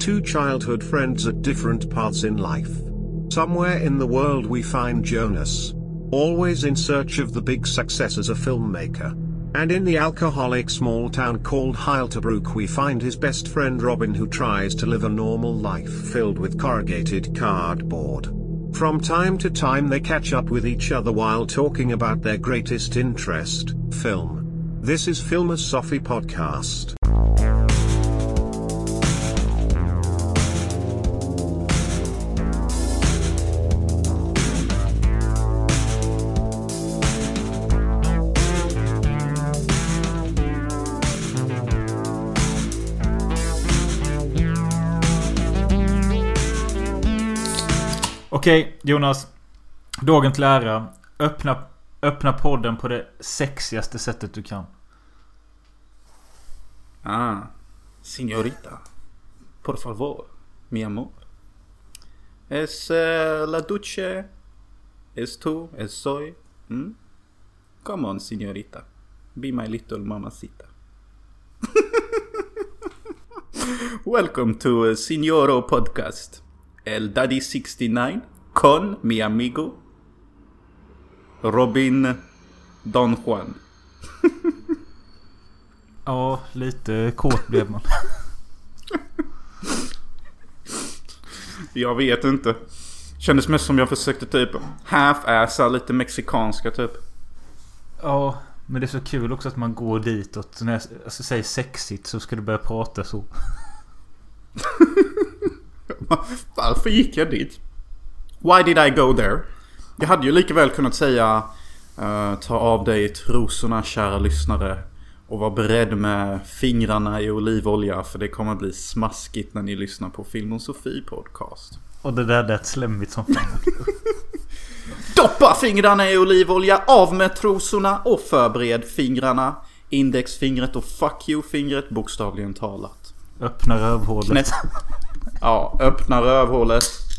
Two childhood friends at different paths in life. Somewhere in the world we find Jonas. Always in search of the big success as a filmmaker. And in the alcoholic small town called Heilterbrook we find his best friend Robin who tries to live a normal life filled with corrugated cardboard. From time to time they catch up with each other while talking about their greatest interest, film. This is Filmosophy Podcast. Okej, Jonas. Dagen till ära. Öppna, öppna podden på det sexigaste sättet du kan. Ah, señorita. Por favor, mi amor. Es eh, la duce. Es tu, es soy. Mm? Come on, señorita. Be my little mamacita. Welcome to eh, Signoro Podcast. El Daddy 69 con mi amigo Robin Don Juan. Ja, lite kåt blev man. Jag vet inte. Kändes mest som jag försökte typ half-assa lite mexikanska typ. Ja, men det är så kul också att man går ditåt. Så när jag alltså, säger sexigt så ska du börja prata så. Varför gick jag dit? Why did I go there? Jag hade ju lika väl kunnat säga eh, Ta av dig trosorna kära lyssnare. Och var beredd med fingrarna i olivolja för det kommer bli smaskigt när ni lyssnar på Film och Sofie podcast. Och det där lät slemmigt som fan. Doppa fingrarna i olivolja, av med trosorna och förbered fingrarna. Indexfingret och fuck you-fingret bokstavligen talat. Öppna rövhålet. Ja, öppna rövhålet.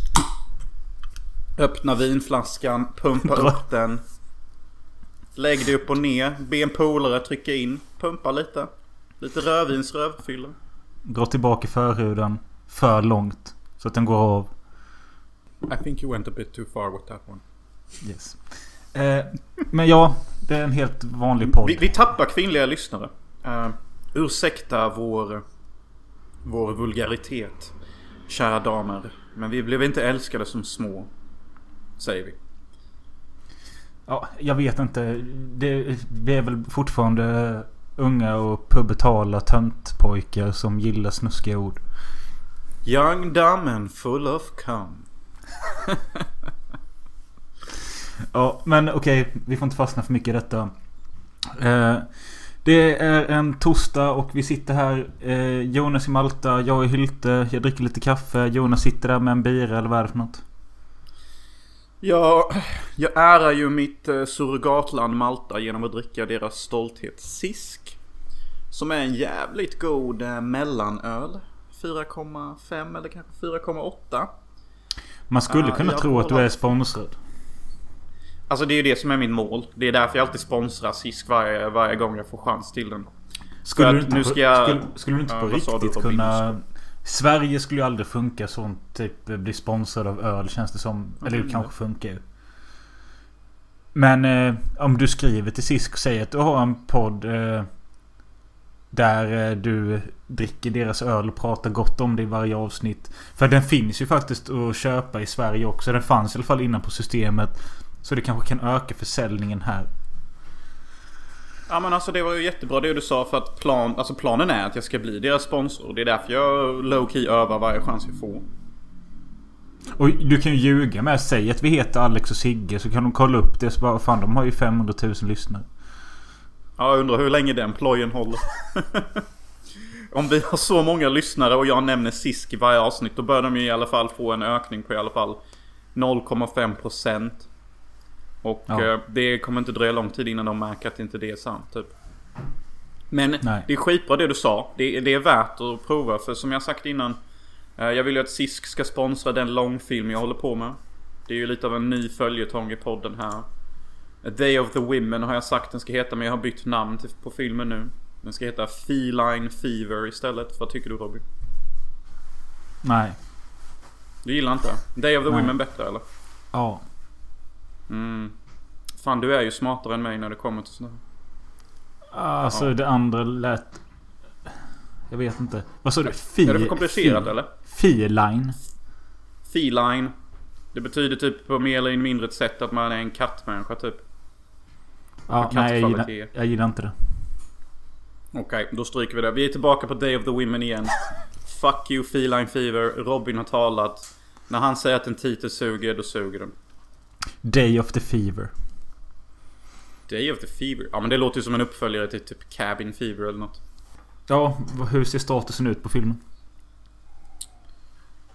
Öppna vinflaskan, pumpa upp den. Lägg dig upp och ner, be en polare trycka in, pumpa lite. Lite rödvinsrövfylla. Dra tillbaka förhuden. För långt. Så att den går av. I think you went a bit too far with that one. Yes. Eh, men ja, det är en helt vanlig podd. Vi, vi tappar kvinnliga lyssnare. Uh, ursäkta vår, vår vulgaritet. Kära damer. Men vi blev inte älskade som små. Säger vi. Ja, jag vet inte. Det, vi är väl fortfarande unga och pubertala töntpojkar som gillar snuskiga ord. Young, dumb and full of cum. Ja, men okej. vi får inte fastna för mycket i detta. Eh, det är en torsdag och vi sitter här. Eh, Jonas i Malta, jag i Hylte. Jag dricker lite kaffe. Jonas sitter där med en bira eller vad är det för något? Ja, jag ärar ju mitt eh, surrogatland Malta genom att dricka deras stolthet Sisk. Som är en jävligt god eh, mellanöl. 4,5 eller kanske 4,8. Man skulle Ah, kunna jag tro att du är sponsrad. Alltså det är ju det som är min mål. Det är därför jag alltid sponsrar Sisk varje, varje gång jag får chans till den. Skulle du inte nu på, ska jag- skulle, skulle du inte på riktigt kunna... Sverige skulle ju aldrig funka sånt. Typ bli sponsrad av öl känns det som. Eller det Mm. kanske funkar ju. Men eh, om du skriver till Sisk och säger att du har en podd. Eh, där eh, du dricker deras öl och pratar gott om det i varje avsnitt. För den finns ju faktiskt att köpa i Sverige också. Den fanns i alla fall innan på systemet. Så det kanske kan öka försäljningen här. Ja men alltså det var ju jättebra det du sa för att plan, alltså planen är att jag ska bli deras sponsor. Det är därför jag low key övar varje chans jag får. Och du kan ju ljuga med. Säg att vi heter Alex och Sigge. Så kan de kolla upp det. Så bara, fan de har ju 500 000 lyssnare. Ja, jag undrar hur länge den plojen håller. Om vi har så många lyssnare och jag nämner Sisk i varje avsnitt då bör de ju i alla fall få en ökning på i alla fall 0,5%. Och Ja. eh, det kommer inte dröja lång tid innan de märker att inte det är sant typ. Men Nej. det är skitbra det du sa. Det, det är värt att prova för som jag sagt innan. eh, Jag vill ju att Sisk ska sponsra den långfilm jag håller på med. Det är ju lite av en ny följetong i podden här. A Day of the Women har jag sagt den ska heta men jag har bytt namn till, på filmen nu. Den ska heta Feline Fever istället. Vad tycker du Robin? Nej. Du gillar inte? Day of the Nej. Women bättre eller? Ja. Mm. Fan du är ju smartare än mig när det kommer till sånt här. Alltså Ja. det andra lät... Jag vet inte. Vad sa du? Fi, Är det för komplicerat fi, eller? Feline? Feline. Det betyder typ på mer eller mindre ett sätt att man är en kattmänniska typ. Ja, nej jag gillar, jag gillar inte det. Okej, då stryker vi det. Vi är tillbaka på Day of the Women igen. Fuck you Feline Fever. Robin har talat. När han säger att en titel suger, då suger den. Day of the Fever. Day of the Fever. Ja men det låter ju som en uppföljare till typ Cabin Fever eller något. Ja, hur ser statusen ut på filmen?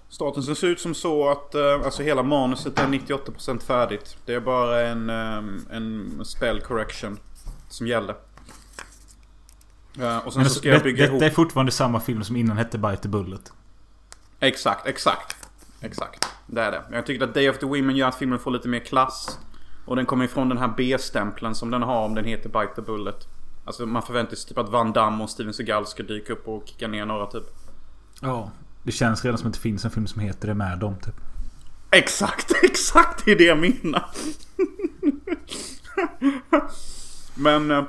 Staten ser ut som så att eh, alltså hela manuset är 98% färdigt. Det är bara en, eh, en spell correction som gäller. Eh, och sen Men så ska jag det, bygga det, ihop... det är fortfarande samma film som innan hette Bite the Bullet. Exakt, exakt. Exakt. Det är det. Men jag tycker att Day of the Women gör att filmen får lite mer klass. Och den kommer ifrån den här B-stämpeln som den har om den heter Bite the Bullet. Alltså man förväntar sig typ att Van Damme och Steven Seagal ska dyka upp och kicka ner några typ. Ja. Det känns redan som att det finns en film som heter det med dem typ. Exakt, exakt det är det jag menar. Men eh,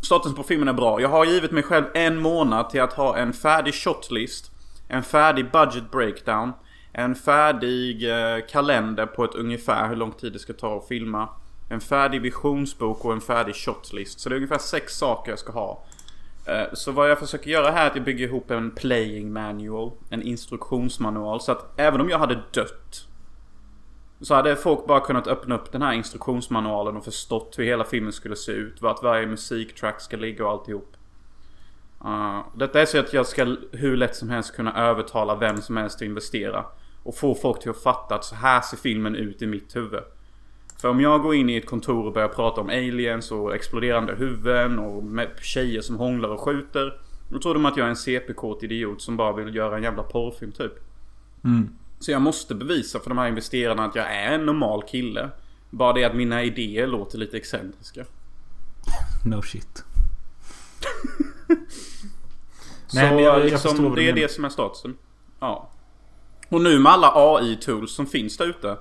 statusen på filmen är bra. Jag har givit mig själv en månad till att ha en färdig shotlist. En färdig budget breakdown. En färdig eh, kalender på ett ungefär hur lång tid det ska ta att filma. En färdig visionsbok och en färdig shotlist. Så det är ungefär sex saker jag ska ha. Eh, så vad jag försöker göra här är att jag bygger ihop en playing manual. En instruktionsmanual. Så att även om jag hade dött. Så hade folk bara kunnat öppna upp den här instruktionsmanualen och förstått hur hela filmen skulle se ut. Vart varje musiktrack ska ligga och alltihop. Uh, detta är så att jag ska hur lätt som helst kunna övertala vem som helst att investera. Och få folk till att fatta att så här ser filmen ut i mitt huvud. För om jag går in i ett kontor och börjar prata om aliens och exploderande huvuden och med tjejer som hånglar och skjuter. Då tror de att jag är en CP-kåt idiot som bara vill göra en jävla porrfilm typ. Mm. Så jag måste bevisa för de här investerarna att jag är en normal kille. Bara det att mina idéer låter lite excentriska. No shit. Så Nej, men jag- jag liksom, det är det som är statusen. Ja. Och nu med alla AI-tools som finns där ute.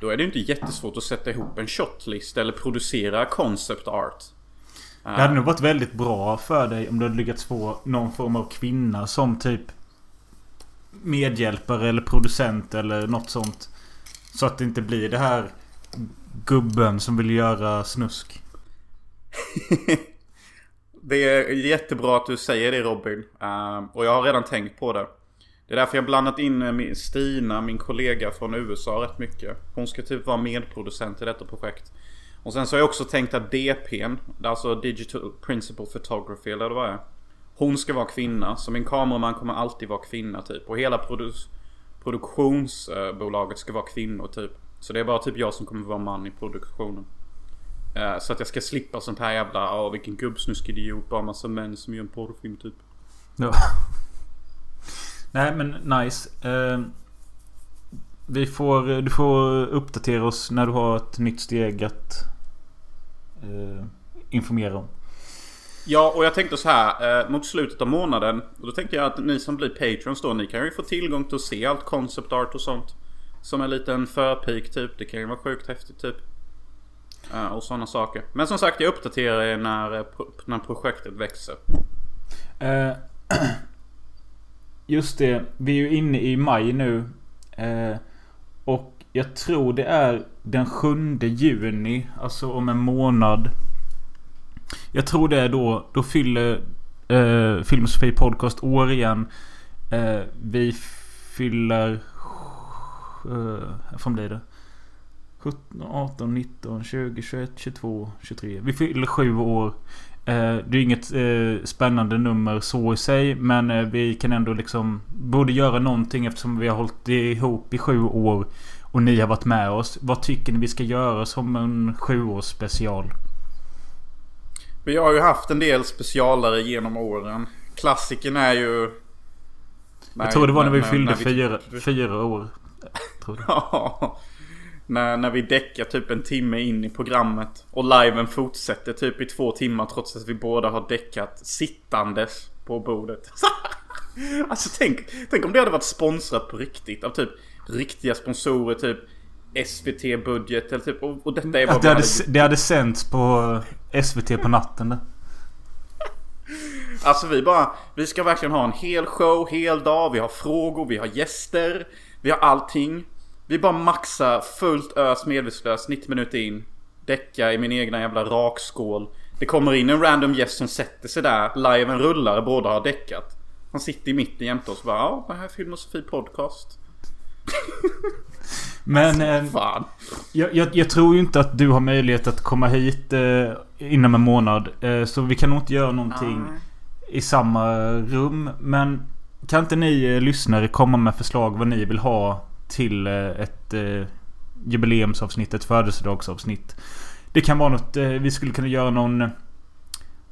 Då är det inte jättesvårt att sätta ihop en shotlist eller producera concept art. Det hade nog varit väldigt bra för dig om du hade lyckats få någon form av kvinna som typ medhjälpare eller producent eller något sånt. Så att det inte blir det här gubben som vill göra snusk. Det är jättebra att du säger det Robin. Ehm, och jag har redan tänkt på det. Det är därför jag blandat in eh, Stina, min kollega från USA rätt mycket. Hon ska typ vara medproducent i detta projekt. Och sen så har jag också tänkt att DPn, alltså Digital Principal Photography eller vad det är. Hon ska vara kvinna, så min kameraman kommer alltid vara kvinna typ. Och hela produ- produktionsbolaget ska vara kvinnor typ. Så det är bara typ jag som kommer vara man i produktionen. Eh, så att jag ska slippa sånt här jävla, åh vilken gubbsnuskidiot, bara massa män som gör en porrfilm typ. Ja. Nej men nice. Eh, vi får, du får uppdatera oss när du har ett nytt steg att eh, informera om. Ja, och jag tänkte så här eh, mot slutet av månaden. Och då tänkte jag att ni som blir patrons då, ni kan ju få tillgång till att se allt concept art och sånt. Som en liten förpik typ. Det kan ju vara sjukt häftigt typ. Eh, och sådana saker. Men som sagt, jag uppdaterar er när, eh, när projektet växer. Eh, just det. Vi är ju inne i maj nu. Eh, och jag tror det är den 7 juni. Alltså om en månad. Jag tror det är då. Då fyller eh, Filmsofi Podcast år igen. Eh, vi fyller... Eh, vad fan blir det? 17, 18, 19, 20, 21, 22, 23. Vi fyller sju år. Eh, det är inget eh, spännande nummer så i sig. Men eh, vi kan ändå liksom... Borde göra någonting eftersom vi har hållit ihop i sju år. Och ni har varit med oss. Vad tycker ni vi ska göra som en sjuårsspecial? Vi har ju haft en del specialare genom åren. Klassiken är ju... Jag tror det var när vi fyllde när vi- fyra, fyra år. Tror jag. Ja. När, när vi däckar typ en timme in i programmet. Och liven fortsätter typ i två timmar trots att vi båda har däckat sittandes på bordet. Alltså tänk, tänk om det hade varit sponsrat på riktigt av typ riktiga sponsorer, typ SVT-budget eller typ. Och, och detta är vad det hade, hade... det hade sänts på SVT på natten där. Alltså vi bara, vi ska verkligen ha en hel show, hel dag. Vi har frågor, vi har gäster, vi har allting. Vi bara maxar fullt ös medvetslös 90 minuter in. Däcka i min egna jävla rakskål. Det kommer in en random gäst som sätter sig där. Liven rullar, båda har däckat. Han sitter i mitten jämte oss och bara ja, det här är Filmosofi Podcast. Men eh, Fan. jag, jag, jag tror ju inte att du har möjlighet att komma hit eh, inom en månad. Eh, så vi kan nog inte göra någonting Nej. i samma rum. Men kan inte ni eh, lyssnare komma med förslag vad ni vill ha till eh, ett eh, jubileumsavsnitt, ett födelsedagsavsnitt? Det kan vara något, eh, vi skulle kunna göra någon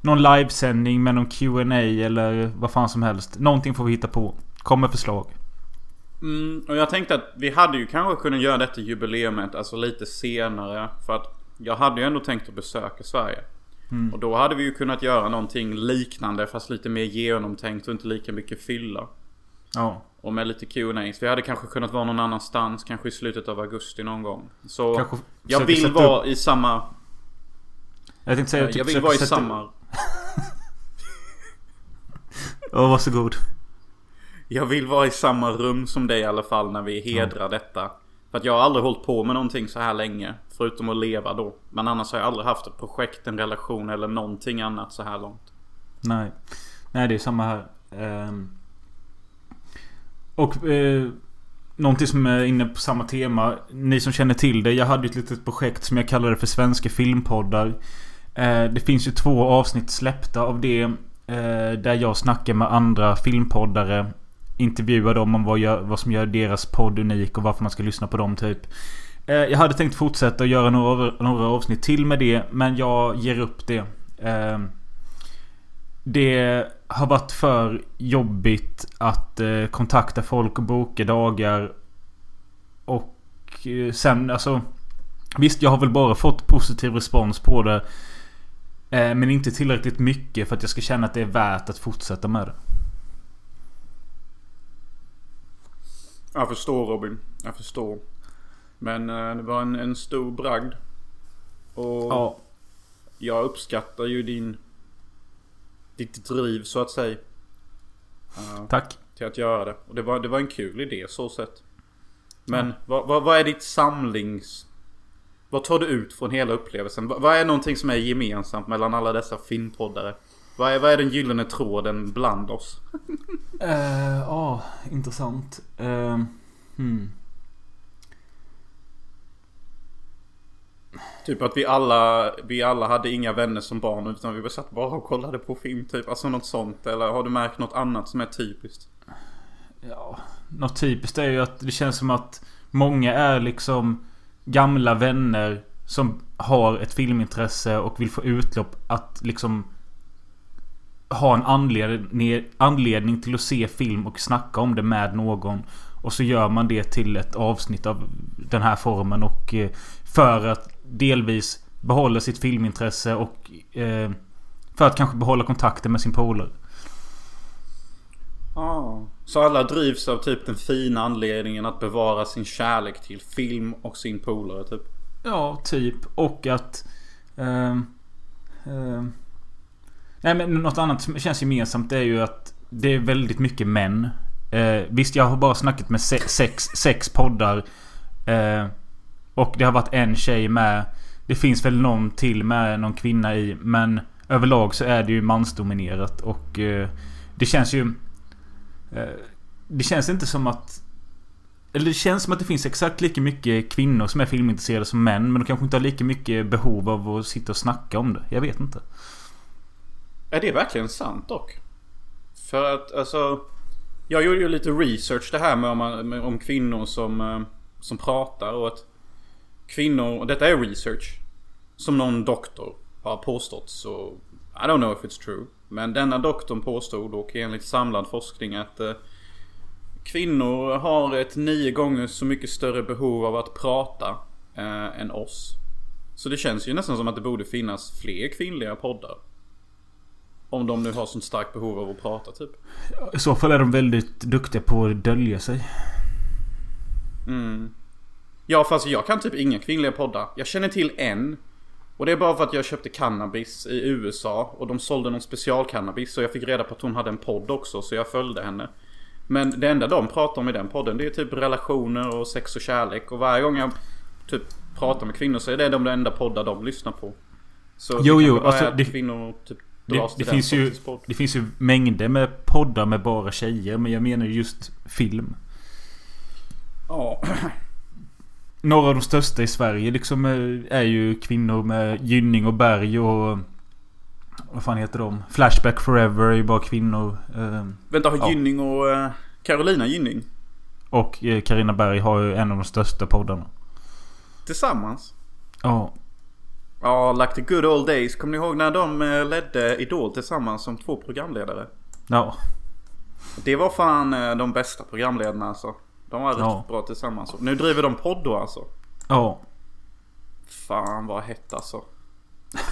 någon livesändning med någon Q&A eller vad fan som helst. Någonting får vi hitta på. Kom med förslag. Mm, och jag tänkte att vi hade ju kanske kunnat göra detta jubileumet alltså lite senare. För att jag hade ju ändå tänkt att besöka Sverige. Och då hade vi ju kunnat göra någonting liknande fast lite mer genomtänkt och inte lika mycket fylla. Ja. Och med lite Q&A. Vi hade kanske kunnat vara någon annanstans. Kanske i slutet av augusti någon gång. Så Kanske jag vill vara upp- i samma... Jag tänkte säga... typ jag vill vara i samma... Ja, varsågod. Jag vill vara i samma rum som dig i alla fall när vi hedrar detta. För att jag har aldrig hållit på med någonting så här länge. Förutom att leva då. Men annars har jag aldrig haft ett projekt, en relation eller någonting annat så här långt. Nej. Nej, det är samma här. Ehm. Och eh, någonting som är inne på samma tema. Ni som känner till det. Jag hade ju ett litet projekt som jag kallade för Svenska Filmpoddar. Eh, det finns ju två avsnitt släppta av det. Eh, där jag snackar med andra filmpoddare. Intervjuar dem om vad, gör, vad som gör deras podd unik och varför man ska lyssna på dem typ. Eh, jag hade tänkt fortsätta och göra några, några avsnitt till med det. Men jag ger upp det. Eh, det har varit för jobbigt att eh, kontakta folk och boka dagar. Och eh, sen alltså... Visst, jag har väl bara fått positiv respons på det. Eh, men inte tillräckligt mycket för att jag ska känna att det är värt att fortsätta med det. Jag förstår Robin. Jag förstår. Men eh, det var en, en stor bragd. Och Ja. jag uppskattar ju din... Ditt driv så att säga. Eh, Tack. till att göra det. Och det var, det var en kul idé så sett. Men vad, vad, vad är ditt samlings... Vad tar du ut från hela upplevelsen? Vad, vad är någonting som är gemensamt mellan alla dessa filmpoddare? Vad är, vad är den gyllene tråden bland oss? Ja, intressant. Uh, hmm. Typ att vi alla, vi alla hade inga vänner som barn utan vi satt bara och kollade på film typ. Alltså något sånt. Eller har du märkt något annat som är typiskt? Ja, något typiskt är ju att det känns som att många är liksom gamla vänner som har ett filmintresse och vill få utlopp att liksom ha en anledning, anledning till att se film och snacka om det med någon. Och så gör man det till ett avsnitt av den här formen och eh, för att delvis behålla sitt filmintresse och eh, för att kanske behålla kontakten med sin polare. Ah. Så alla drivs av typ den fina anledningen att bevara sin kärlek till film och sin polare typ. Ja, typ. Och att... ehm, ehm, nej men något annat som känns gemensamt är ju att det är väldigt mycket män. Eh, visst, jag har bara snackat med se sex, sex poddar. Och det har varit en tjej med. Det finns väl någon till med någon kvinna i. Men överlag så är det ju mansdominerat. Och eh, det känns ju... Eh, det känns inte som att... Eller det känns som att det finns exakt lika mycket kvinnor som är filmintresserade som män. Men de kanske inte har lika mycket behov av att sitta och snacka om det. Jag vet inte. Är det verkligen sant dock? För att alltså... Jag gjorde ju lite research det här med om, om kvinnor som, eh, som pratar och att kvinnor, och detta är research. Som någon doktor har påstått så I don't know if it's true. Men denna doktorn påstod och enligt samlad forskning att eh, kvinnor har ett nio gånger så mycket större behov av att prata eh, än oss. Så det känns ju nästan som att det borde finnas fler kvinnliga poddar. Om de nu har sånt starkt behov av att prata typ. I så fall är de väldigt duktiga på att dölja sig. Mm. Ja fast jag kan typ inga kvinnliga poddar. Jag känner till en. Och det är bara för att jag köpte cannabis i USA. Och de sålde någon specialcannabis. Så jag fick reda på att hon hade en podd också. Så jag följde henne. Men det enda de pratar om i den podden det är typ relationer och sex och kärlek. Och varje gång jag typ pratar med kvinnor så är det de enda poddar de lyssnar på. Så Jo, jo, alltså, det- kvinnor typ Det, det, finns ju, podd. det finns ju mängder med poddar med bara tjejer. Men jag menar just film. Ja. Några av de största i Sverige liksom eh, är ju kvinnor med Gynning och Berg och... Vad fan heter de? Flashback Forever är ju bara kvinnor. eh, Vänta, har Ja. Gynning och eh, Carolina Gynning Och eh, Carina Berg har ju en av de största poddarna. tillsammans? Ja. Ja, like the good old days. Kommer ni ihåg när de eh, ledde Idol tillsammans som två programledare? Ja. Det var fan eh, de bästa programledarna alltså. De var Ja. riktigt bra tillsammans. Nu driver de podd då alltså. Ja. Fan vad hett alltså.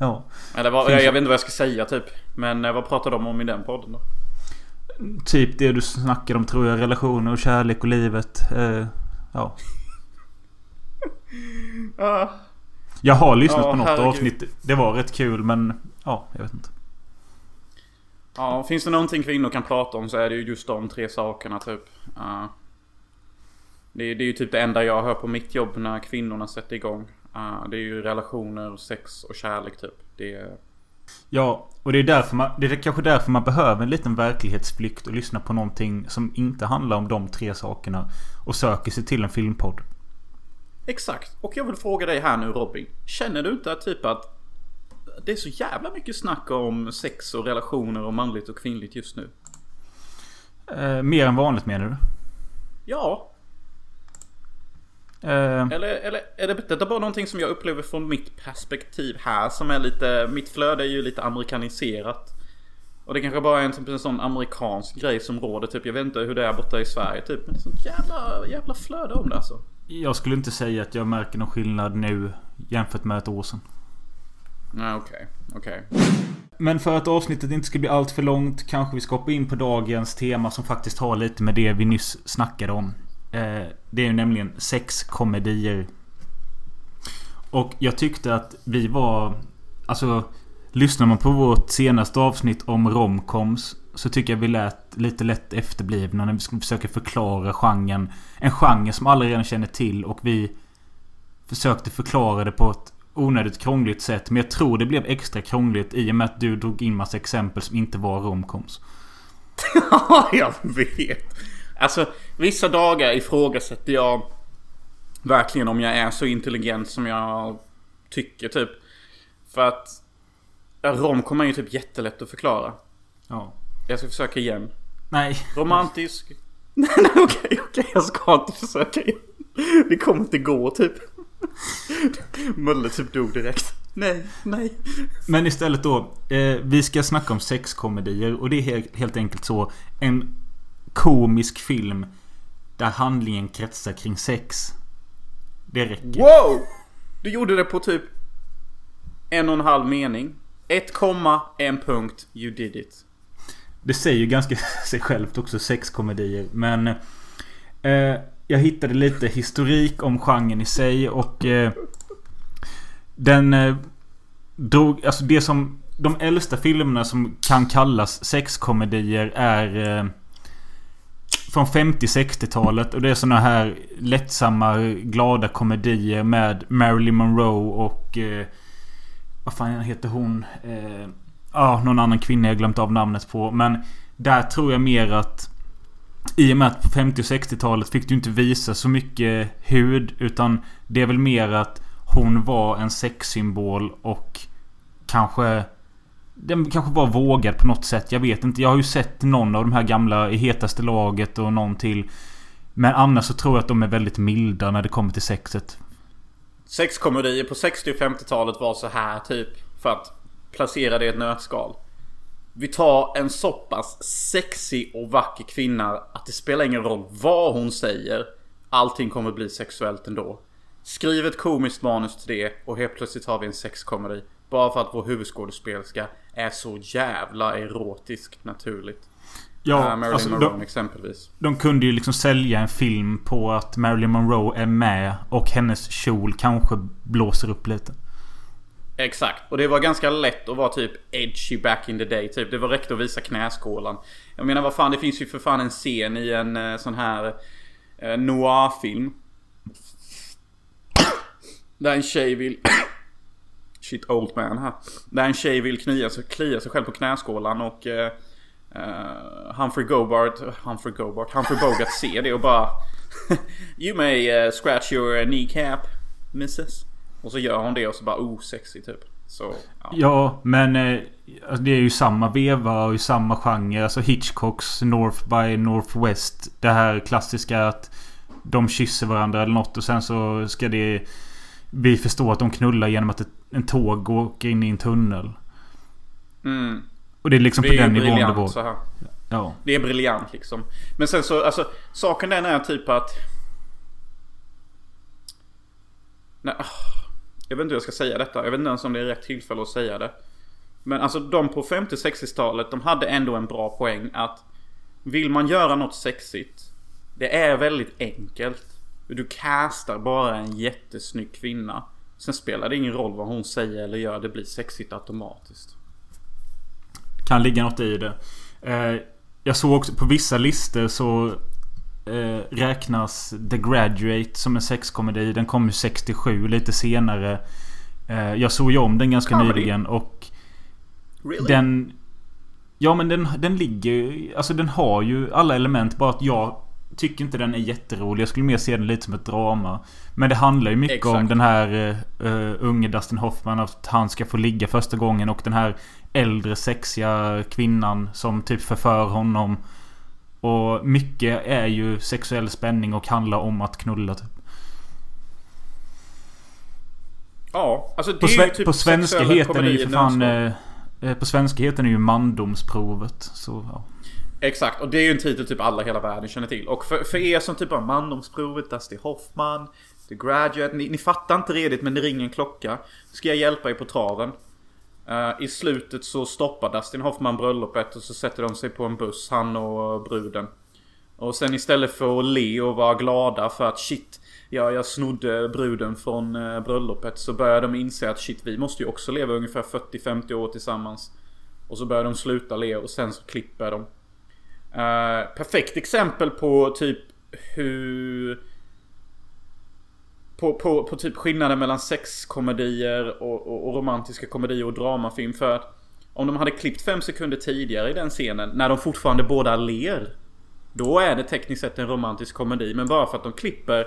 Ja. Eller vad, jag, jag vet inte vad jag ska säga typ. Men eh, vad pratar de om i den podden då? Typ det du snackar om tror jag. Relationer och kärlek och livet. Eh, ja. Ah. Jag har lyssnat Ja, på något herregud. avsnitt. Det var rätt kul men... Ja, jag vet inte. Ja, finns det någonting kvinnor kan prata om så är det ju just de tre sakerna typ. Uh, det, är- det är ju typ det enda jag hör på mitt jobb när kvinnorna sätter igång. Uh, det är ju relationer, sex och kärlek typ. Det är... Ja, och det är därför man... Det är kanske därför man behöver en liten verklighetsflykt och lyssna på någonting som inte handlar om de tre sakerna. Och söker sig till en filmpodd. Exakt. Och jag vill fråga dig här nu Robin. Känner du inte typ att det är så jävla mycket snack om sex och relationer och manligt och kvinnligt just nu? Eh, mer än vanligt menar du? Ja, Eh, eller, eller är det detta bara någonting som jag upplever från mitt perspektiv här som är lite... Mitt flöde är ju lite amerikaniserat. Och det kanske bara är en, typ, en sån amerikansk grej som råder typ. Jag vet inte hur det är borta i Sverige typ. Men det är sånt jävla, jävla flöde om det alltså. jag skulle inte säga att jag märker någon skillnad nu jämfört med ett år sedan. Nej okej, okej. Men för att avsnittet inte ska bli allt för långt kanske vi ska hoppa in på dagens tema som faktiskt har lite med det vi nyss snackade om. Eh, det är ju nämligen sexkomedier. Och jag tyckte att vi var... Alltså... Lyssnar man på vårt senaste avsnitt om romcoms så tycker jag vi lät lite lätt efterblivna när vi skulle försöka förklara genren. En genre som alla redan känner till och vi försökte förklara det på ett onödigt krångligt sätt. Men jag tror det blev extra krångligt i och med att du drog in massa exempel som inte var romcoms. Ja, jag vet. Alltså, vissa dagar ifrågasätter jag verkligen om jag är så intelligent som jag tycker typ. För att romcom är ju typ jättelätt att förklara. Ja. Jag ska försöka igen. Nej. Romantisk. Nej, nej, okej, okej. Jag ska inte försöka igen. Det kommer inte gå typ. Mölle typ dog direkt. Nej, nej. Men istället då. Eh, vi ska snacka om sexkomedier. Och det är helt, helt enkelt så. En komisk film. Där handlingen kretsar kring sex. Det räcker. Wow! Du gjorde det på typ en och en halv mening. Ett komma, en punkt. You did it. Det säger ju ganska sig självt också, sexkomedier. Men... Eh, jag hittade lite historik om genren i sig och... Eh, den... Eh, drog... Alltså det som... De äldsta filmerna som kan kallas sexkomedier är... Eh, från 50-60-talet och det är såna här lättsamma, glada komedier med Marilyn Monroe och... Eh, vad fan heter hon? Eh, ah, någon annan kvinna jag glömt av namnet på. Men där tror jag mer att... I och med att på 50 och 60-talet fick du inte visa så mycket hud. Utan det är väl mer att hon var en sexsymbol och kanske... Den kanske var vågad på något sätt. Jag vet inte. Jag har ju sett någon av de här gamla i hetaste laget och någon till. Men annars så tror jag att de är väldigt milda när det kommer till sexet. Sexkomedier på 60 och 50-talet var så här typ. För att placera det i ett nötskal. Vi tar en så pass sexig och vacker kvinna att det spelar ingen roll vad hon säger. Allting kommer bli sexuellt ändå. Skriv ett komiskt manus till det och helt plötsligt har vi en sexkomedi. Bara för att vår huvudskådespelerska är så jävla erotisk naturligt. Ja, uh, Marilyn alltså, Monroe de, exempelvis. de kunde ju liksom sälja en film på att Marilyn Monroe är med och hennes kjol kanske blåser upp lite. Exakt. Och det var ganska lätt att vara typ edgy back in the day. Typ. Det var räckt att visa knäskålan. Jag menar vad fan, det finns ju för fan en scen i en eh, sån här eh, noir-film. Där en tjej vill... Shit old man här. Där en tjej vill knia sig, klia sig själv på knäskålan och... Eh, uh, Humphrey Gobart, Humphrey Gobart, Humphrey Bogart ser det och bara... you may uh, scratch your kneecap, missus. Och så gör hon det och så bara oh sexy typ. Så, ja. ja men eh, alltså, det är ju samma veva och i samma genre. Alltså Hitchcocks North by Northwest. Det här klassiska att de kysser varandra eller något och sen så ska det... Vi förstå att de knullar genom att ett, en tåg åker in i en tunnel. Mm. Och det är liksom det på är den nivån det var. Så här. Ja. Det är briljant liksom. Men sen så, alltså saken den är typ att... Nej, ah. Jag vet inte hur jag ska säga detta. Jag vet inte ens om det är rätt tillfälle att säga det. Men alltså de på 50-60-talet, de hade ändå en bra poäng att vill man göra något sexigt. Det är väldigt enkelt. Du castar bara en jättesnygg kvinna. Sen spelar det ingen roll vad hon säger eller gör. Det blir sexigt automatiskt. Kan ligga något i det. Eh, jag såg också på vissa listor så eh, räknas The Graduate som en sexkomedi. Den kom ju 67, lite senare. Eh, jag såg ju om den ganska Comedy. nyligen och... Really? Den... Ja men den, den ligger. Alltså den har ju alla element. Bara att jag tycker inte den är jätterolig. Jag skulle mer se den lite som ett drama. Men det handlar ju mycket Exakt. om den här uh, unge Dustin Hoffman. Att han ska få ligga första gången. Och den här äldre sexiga kvinnan som typ förför honom. Och mycket är ju sexuell spänning och handlar om att knulla typ. Ja, alltså det på, är ju typ på svenska heter den ju för fan... Eh, eh, på svenska heter den ju mandomsprovet. Så ja. Exakt, och det är ju en titel typ alla hela världen känner till. Och för, för er som typ har mandomsprovet, Dusty Hoffman, The Graduate. Ni, ni fattar inte redigt men det ringer en klocka. Ska jag hjälpa er på traven. Uh, I slutet så stoppar Dustin Hoffman bröllopet och så sätter de sig på en buss, han och eh, bruden. Och sen istället för att le och vara glada för att shit, ja, jag snodde bruden från uh, bröllopet. Så börjar de inse att shit, vi måste ju också leva ungefär 40-50 år tillsammans. Och så börjar de sluta le och sen så klipper de. Uh, perfekt exempel på typ hur på, på, på typ skillnaden mellan sexkomedier och, och, och, romantiska komedier och dramafilm. För att om de hade klippt fem sekunder tidigare i den scenen, när de fortfarande båda ler. Då är det tekniskt sett en romantisk komedi. Men bara för att de klipper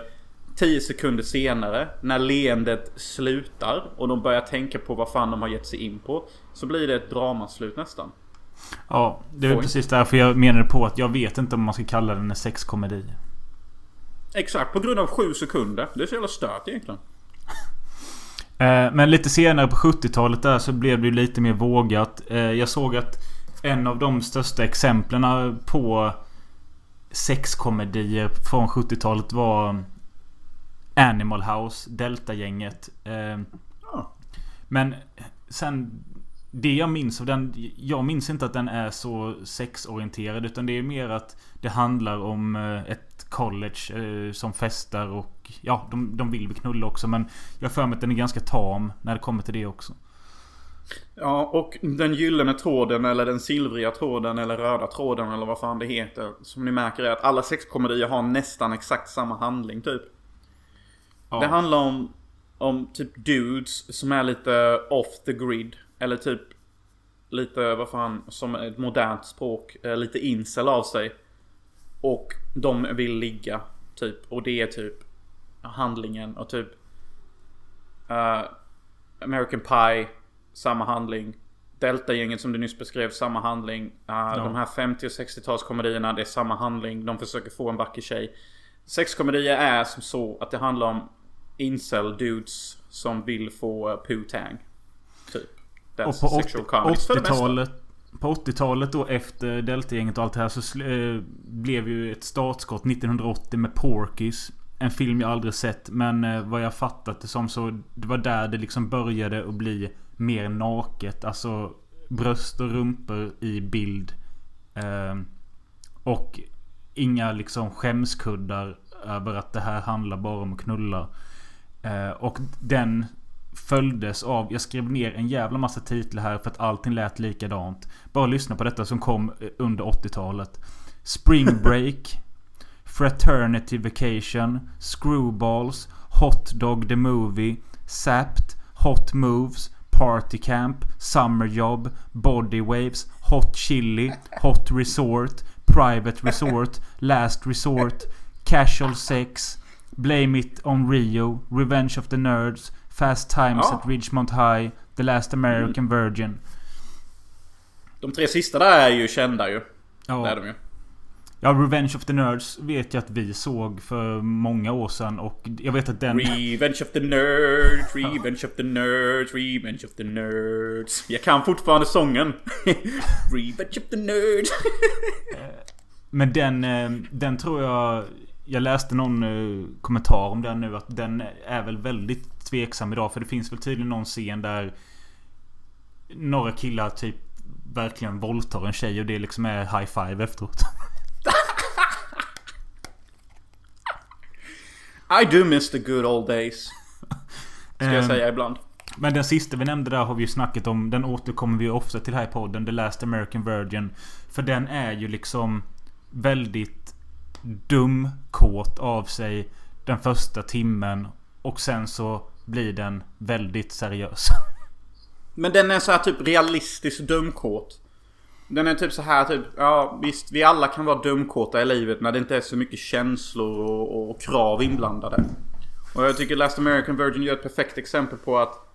10 sekunder senare, när leendet slutar och de börjar tänka på vad fan de har gett sig in på. Så blir det ett dramaslut nästan. Ja, det är precis därför jag menade på att jag vet inte om man ska kalla den en sexkomedi. Exakt, på grund av sju sekunder. Det är så jävla stört egentligen. Eh, men lite senare på 70-talet där så blev det lite mer vågat. Eh, jag såg att en av de största exemplen på sexkomedier från 70-talet var Animal House, Delta-gänget. Eh, men sen det jag minns av den... Jag minns inte att den är så sexorienterad. Utan det är mer att det handlar om ett college eh, som festar och ja, de, de vill väl knulla också. Men jag har för mig att den är ganska tam när det kommer till det också. Ja, och den gyllene tråden eller den silvriga tråden eller röda tråden eller vad fan det heter. Som ni märker är att alla sexkomedier har nästan exakt samma handling typ. Ja. Det handlar om, om typ dudes som är lite off the grid. Eller typ lite, vad fan, som ett modernt språk, eh, lite incel av sig. Och de vill ligga. Typ. Och det är typ handlingen och typ uh, American Pie. Samma handling. Delta-gänget som du nyss beskrev, samma handling. Uh, ja. De här 50 och 60-talskomedierna, det är samma handling. De försöker få en vacker tjej. Sexkomedier är som så att det handlar om incel dudes som vill få uh, poo-tang. Och på 80-talet på 80-talet då efter Delta-gänget och allt det här så äh, blev ju ett startskott 1980 med Porkys. En film jag aldrig sett men äh, vad jag fattat det som så Det var där det liksom började att bli mer naket. Alltså bröst och rumpor i bild. Eh, och inga liksom skämskuddar över att det här handlar bara om att knulla. Eh, och den följdes av, jag skrev ner en jävla massa titlar här för att allting lät likadant. Bara lyssna på detta som kom under 80-talet. Spring Break. Fraternity Vacation. Screwballs. Hot Dog the Movie. Sapped. Hot Moves. Party Camp. Summer Job. Body Waves. Hot Chili. Hot Resort. Private Resort. Last Resort. Casual Sex. Blame It On Rio. Revenge of the Nerds. Fast Times Ja. at Ridgemont High. The Last American Virgin. De tre sista där är ju kända ju. Ja. Det är de ju. Ja, Revenge of the Nerds vet jag att vi såg för många år sedan och jag vet att den... Revenge of the Nerds, Revenge of the Nerds, Revenge of the Nerds. Jag kan fortfarande sången. Revenge of the Nerds. Men den, eh, den tror jag... Jag läste någon eh, kommentar om den nu att den är väl väldigt tveksam idag. För det finns väl tydligen någon scen där några killar typ verkligen våldtar en tjej och det liksom är high five efteråt. I do miss the good old days. Ska jag Ehm, säga ibland. Men den sista vi nämnde där har vi ju snackat om. Den återkommer vi ofta till här i podden. The Last American Virgin. För den är ju liksom väldigt dumkåt av sig den första timmen. Och sen så blir den väldigt seriös. Men den är så här typ realistiskt dumkåt. Den är typ så här typ, ja visst vi alla kan vara dumkåta i livet när det inte är så mycket känslor och, och krav inblandade. Och jag tycker Last American Virgin gör ett perfekt exempel på att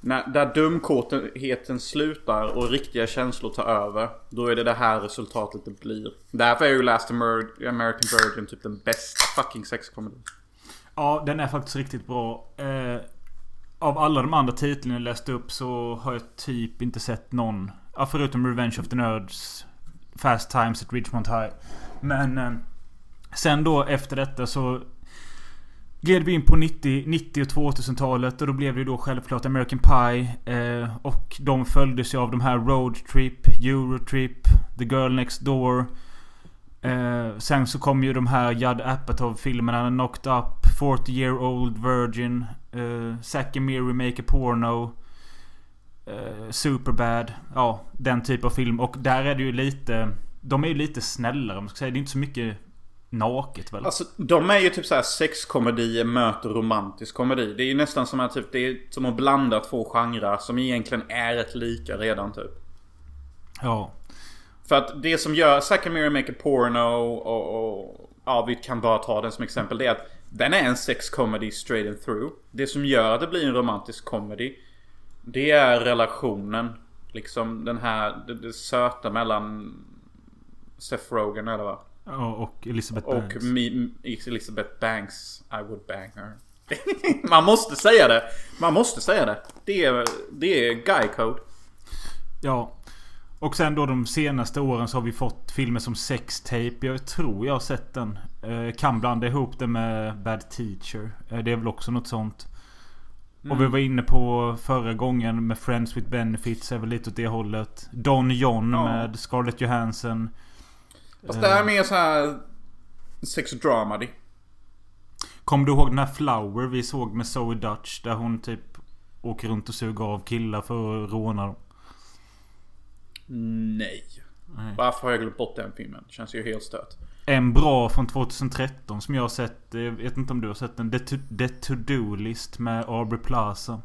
när, där dumkåtheten slutar och riktiga känslor tar över. Då är det det här resultatet det blir. Därför är ju Last Amer- American Virgin typ den bästa fucking sexkomedin. Ja, den är faktiskt riktigt bra. Eh, av alla de andra titlarna jag läste upp så har jag typ inte sett någon. Ja, förutom Revenge of the Nerds. Fast Times at Ridgemont High. Men eh, sen då efter detta så gled vi in på 90, 90 och 2000-talet och då blev det ju då självklart American Pie. Eh, och de följdes ju av de här Road Trip, Eurotrip, The Girl Next Door. Eh, sen så kom ju de här Judd Apatow-filmerna. Knocked Up, 40 Year Old Virgin, eh, Zack and Miri Make a Porno. Eh, Superbad. Ja, den typ av film. Och där är det ju lite... De är ju lite snällare om man ska säga. Det är inte så mycket naket väl? Alltså de är ju typ så här sexkomedier möter romantisk komedi. Det är ju nästan som att typ, det är som att blanda två genrer som egentligen är rätt lika redan typ. Ja. För att det som gör Miri Make a Porno och, och ja, vi kan bara ta den som exempel. Det är att den är en sexkomedi straight and through. Det som gör att det blir en romantisk comedy. Det är relationen. Liksom den här, det, det söta mellan Seth Rogen eller vad? ja och Elizabeth Och Banks. me, Elizabeth Banks. I would bang her. Man måste säga det. Man måste säga det. Det är, det är guy code. Ja. Och sen då de senaste åren så har vi fått filmer som Sex Tape. Jag tror jag har sett den. Eh, kan blanda ihop det med Bad Teacher. Eh, det är väl också något sånt. Och vi var inne på förra gången med Friends with Benefits. Är väl lite åt det hållet. Don John Ja. med Scarlett Johansson. Fast det här är mer så här sex dramedy. Kommer du ihåg den här Flower vi såg med Zoe Dutch? Där hon typ åker runt och suger av killar för att råna dem. Nej. Nej. Varför har jag glömt bort den filmen? Det känns ju helt stört. En bra från 2013 som jag har sett. Jag vet inte om du har sett den. The To- The To-Do-list med Aubrey Plaza.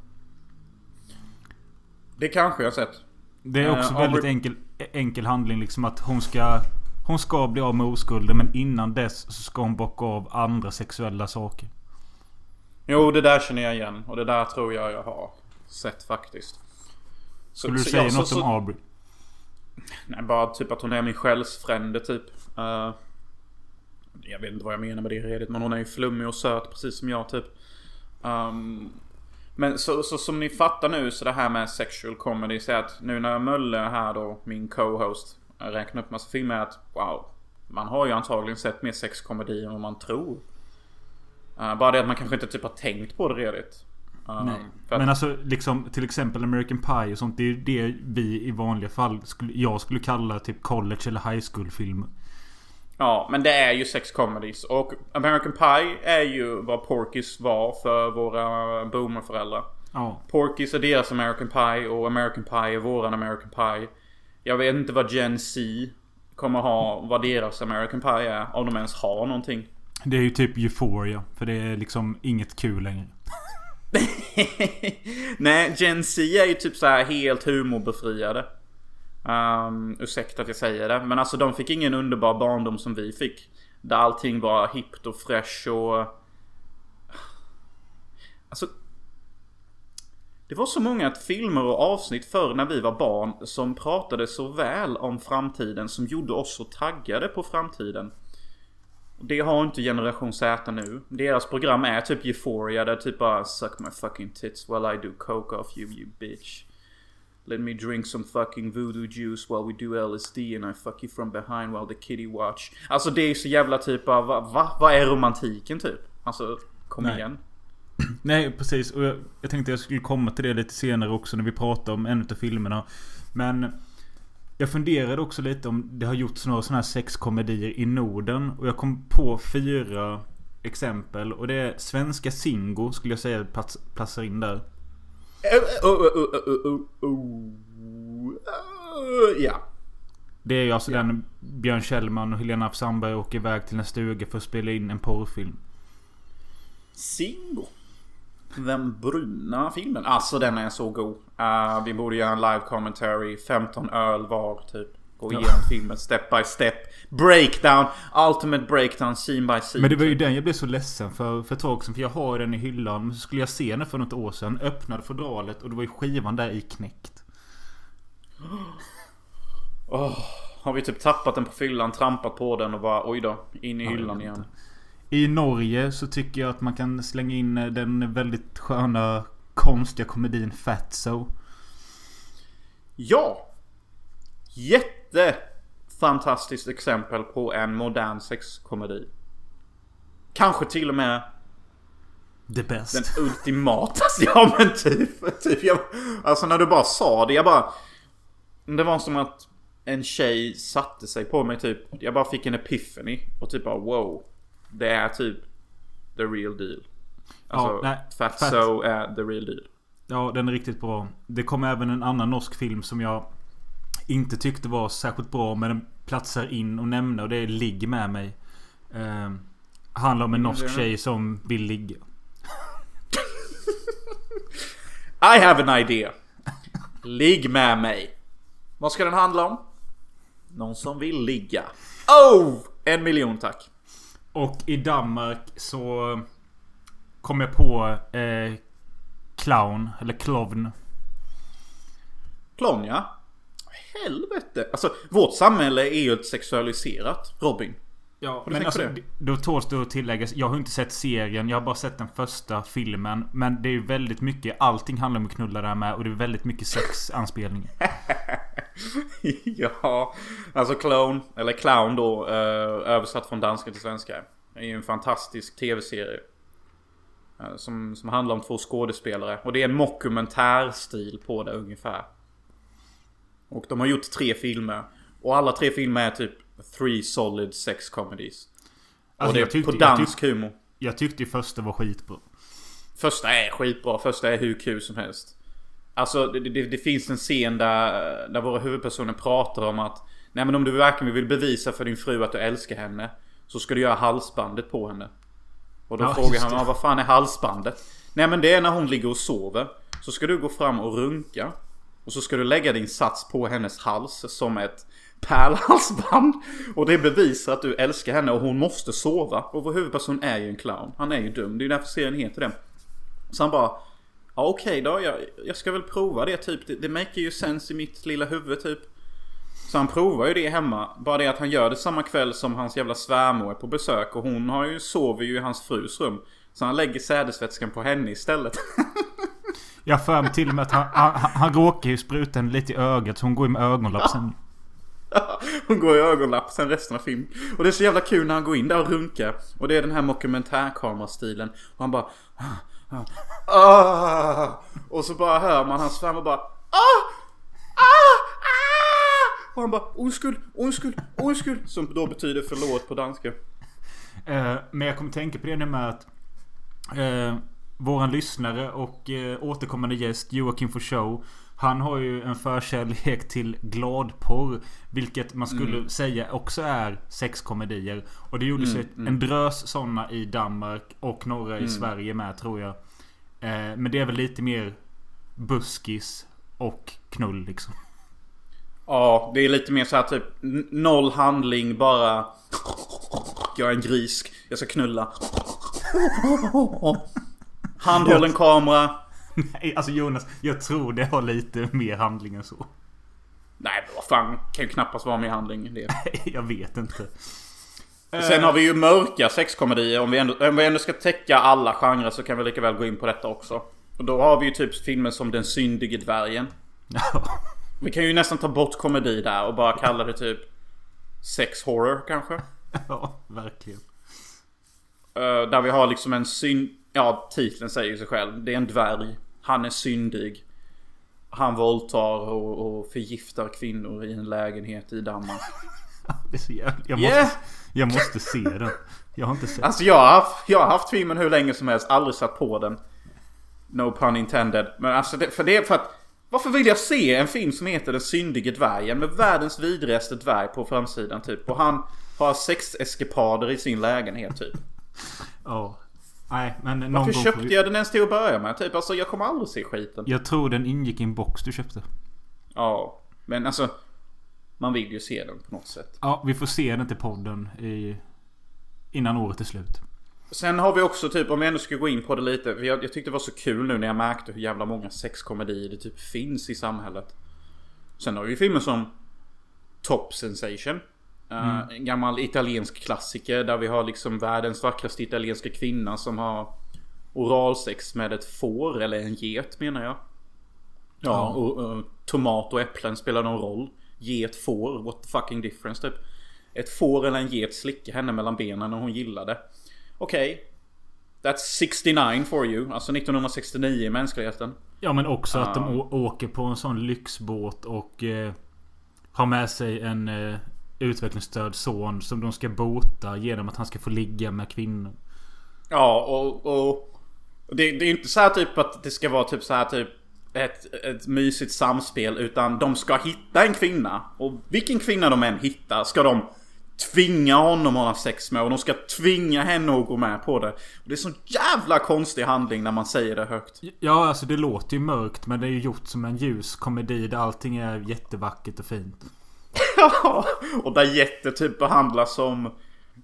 Det kanske jag har sett. Det är också Aubrey- väldigt enkel, enkel handling liksom att hon ska... Hon ska bli av med oskulden men innan dess så ska hon bocka av andra sexuella saker. Jo, det där känner jag igen. Och det där tror jag jag har sett faktiskt. Så, Skulle du så- säga ja, något så- om Aubrey? Nej, bara typ att hon är min själsfrände typ. Uh, jag vet inte vad jag menar med det redigt. Men hon är ju flummig och söt precis som jag typ. Um, men så, så som ni fattar nu så det här med sexual comedy. Så att nu när Mölle här då, min co-host. Räknar upp massa filmer att wow. Man har ju antagligen sett mer sexkomedi än vad man tror. Uh, bara det att man kanske inte typ har tänkt på det redigt. Um, Nej. att- Men alltså liksom till exempel American Pie och sånt. Det är ju det vi i vanliga fall skulle, jag skulle kalla typ college eller high school filmer. Ja, men det är ju sex comedies. Och American Pie är ju vad Porky's var för våra boomerföräldrar. Ja. Porky's är deras American Pie och American Pie är våran American Pie. Jag vet inte vad Gen Z kommer ha, vad deras American Pie är. Om de ens har någonting. Det är ju typ Euphoria. För det är liksom inget kul längre. Nej, Gen Z är ju typ så här helt humorbefriade. Um, ursäkta att jag säger det. Men alltså de fick ingen underbar barndom som vi fick. Där allting var hippt och fresh och... Alltså... Det var så många filmer och avsnitt förr när vi var barn som pratade så väl om framtiden som gjorde oss så taggade på framtiden. Det har inte generation Z nu. Deras program är typ Euphoria där typ bara Suck my fucking tits while I do coke off you you bitch. Let me drink some fucking voodoo juice while we do LSD and I fuck you from behind while the kitty watch. Alltså det är så jävla typ av va? va? Vad är romantiken typ? Alltså kom Nej. igen. Nej precis. Och jag, jag tänkte jag skulle komma till det lite senare också när vi pratar om en av filmerna. Men jag funderade också lite om det har gjorts några sådana här sexkomedier i Norden. Och jag kom på fyra exempel. Och det är Svenska Singo skulle jag säga plats, platsar in där. Ja. Det är ju alltså den Björn Kjellman och Helena Sandberg åker iväg till en stuga för att spela in en porrfilm. Singo. Den bruna filmen. Alltså den är så god. Uh, vi borde göra en live commentary. 15 öl var typ. Gå igenom filmen step by step. Breakdown. Ultimate breakdown scene by scene. Men det var ju den jag blev så ledsen för för ett tag sedan. För jag har den i hyllan. Men så skulle jag se den för något år sedan. Öppnade fodralet och det var ju skivan där i knäckt. Åh, har vi typ tappat den på fyllan, trampat på den och bara oj då. In i hyllan igen. inte. I Norge så tycker jag att man kan slänga in den väldigt sköna konstiga komedin Fatso. Ja! Jätte fantastiskt exempel på en modern sexkomedi. Kanske till och med The best. den ultimata. Ja men typ. typ jag, alltså när du bara sa det. Jag bara. Det var som att en tjej satte sig på mig typ. Jag bara fick en epiphany. Och typ bara wow. Det är typ the real deal. Alltså Ja, nej, Fatso är the real deal. Ja, den är riktigt bra. Det kom även en annan norsk film som jag inte tyckte var särskilt bra. Men den platsar in och nämna och det är Ligg med mig. Eh, handlar om en norsk tjej som vill ligga. I have an idea. Ligg med mig. Vad ska den handla om? Någon som vill ligga. Oh! En miljon tack. Och i Danmark så kom jag på eh, Clown, eller Clown. Klon ja. Helvete. Alltså vårt samhälle är ju ett sexualiserat Robin. Ja, men alltså, det? då tåls det att tilläggas. Jag har inte sett serien. Jag har bara sett den första filmen. Men det är ju väldigt mycket. Allting handlar om att knulla där med. Och det är väldigt mycket sexanspelningar. ja. Alltså Clown, eller Clown då. Eh, översatt från danska till svenska. Det är ju en fantastisk tv-serie. eh, som, som handlar om två skådespelare. Och det är en mockumentärstil på det ungefär. Och de har gjort tre filmer. Och alla tre filmer är typ three solid sex comedies. Alltså, och det är tyckte- på dansk humor. Jag tyckte ju första var skitbra. Första är skitbra. Första är hur kul som helst. Alltså det, det, det finns en scen där, där våra huvudpersoner pratar om att Nej men om du verkligen vill bevisa för din fru att du älskar henne Så ska du göra halsbandet på henne. Och då Ja, frågar han det. "Ja, vad fan är halsbandet? Nej men det är när hon ligger och sover. Så ska du gå fram och runka. Och så ska du lägga din sats på hennes hals som ett pärlhalsband. Och det bevisar att du älskar henne och hon måste sova. Och vår huvudperson är ju en clown. Han är ju dum. Det är ju därför serien heter det. Så han bara Ja okej då, jag, jag ska väl prova det typ. Det, det maker ju sens i mitt lilla huvud typ. Så han provar ju det hemma. Bara det att han gör det samma kväll som hans jävla svärmor är på besök. Och hon har ju, sover ju i hans frus rum. Så han lägger sädesvätskan på henne istället. Jag för mig till och med att han, han, han råkar ju spruta henne lite i ögat. Så hon går ju med ögonlapp sen. Hon går i ögonlapp sen resten av filmen. Och det är så jävla kul när han går in där och runkar. Och det är den här mockumentärkamerastilen. Och han bara... "Ah! Och så bara hör man hans svärmor bara ah! Ah! Ah! Och han bara oskuld, oskuld, oskuld. Som då betyder förlåt på danska. Eh, men jag kommer tänka på det nu med att eh, Våran lyssnare och eh, återkommande gäst Joakim for Show Han har ju en förkärlek till gladporr Vilket man skulle Mm. säga också är sexkomedier Och det gjordes Mm, mm. en drös sådana i Danmark och några i Mm. Sverige med tror jag eh, Men det är väl lite mer buskis och knull liksom Ja, det är lite mer så här typ noll handling bara. Jag är en gris. Jag ska knulla. Handhållen kamera. Nej alltså Jonas Jag tror det har lite mer handling än så Nej men vad fan. Kan ju knappast vara mer handling än det. Jag vet inte Sen har vi ju mörka sexkomedier. Om vi, ändå, om vi ändå ska täcka alla genrer så kan vi lika väl gå in på detta också. Och då har vi ju typ filmer som Den syndige dvärgen. Vi kan ju nästan ta bort komedi där och bara kalla det typ sex horror kanske. Ja, verkligen. Eh, där vi har liksom en synd... Ja, titeln säger ju sig själv. Det är en dvärg. Han är syndig. Han våldtar och, och förgiftar kvinnor i en lägenhet i Danmark. Det är så jävla... Jag, Yeah! måste, jag måste se den. Jag har inte sett Alltså jag har, haft, jag har haft filmen hur länge som helst, aldrig satt på den. No pun intended. Men alltså det, för det för att... Varför vill jag se en film som heter Den syndige dvärgen med världens vidrigaste dvärg på framsidan typ? Och han har sexeskipader i sin lägenhet typ. Ja. Nej, men någon Varför gång köpte vi... jag den ens till att börja med? Typ alltså jag kommer aldrig se skiten. Jag tror den ingick i en box du köpte. Ja, men alltså... Man vill ju se den på något sätt. Ja, vi får se den till podden i... Innan året är slut. Sen har vi också typ, om vi ändå ska gå in på det lite. Jag, jag tyckte det var så kul nu när jag märkte hur jävla många sexkomedier det typ finns i samhället. Sen har vi filmer som Top Sensation. Eh, en gammal italiensk klassiker där vi har liksom världens vackraste italienska kvinna som har oralsex med ett får eller en get menar jag. Ja, Ja. och, och tomat och äpplen spelar någon roll. Get, får, what the fucking difference typ. Ett får eller en get slickar henne mellan benen och hon gillar det. Okej. That's 69 for you. Alltså 1969 i mänskligheten. Ja, men också att de Ja. å- åker på en sån lyxbåt och... Eh, har med sig en eh, utvecklingsstörd son som de ska bota genom att han ska få ligga med kvinnor. Ja, och... och det, det är inte så här typ att det ska vara typ så här typ ett, ett mysigt samspel. Utan de ska hitta en kvinna. Och vilken kvinna de än hittar ska de tvinga honom att ha sex med. Och de ska tvinga henne att gå med på det. Och det är så jävla konstig handling när man säger det högt. Ja, alltså det låter ju mörkt men det är ju gjort som en ljus komedi där allting är jättevackert och fint. Och där jätte typ behandlas som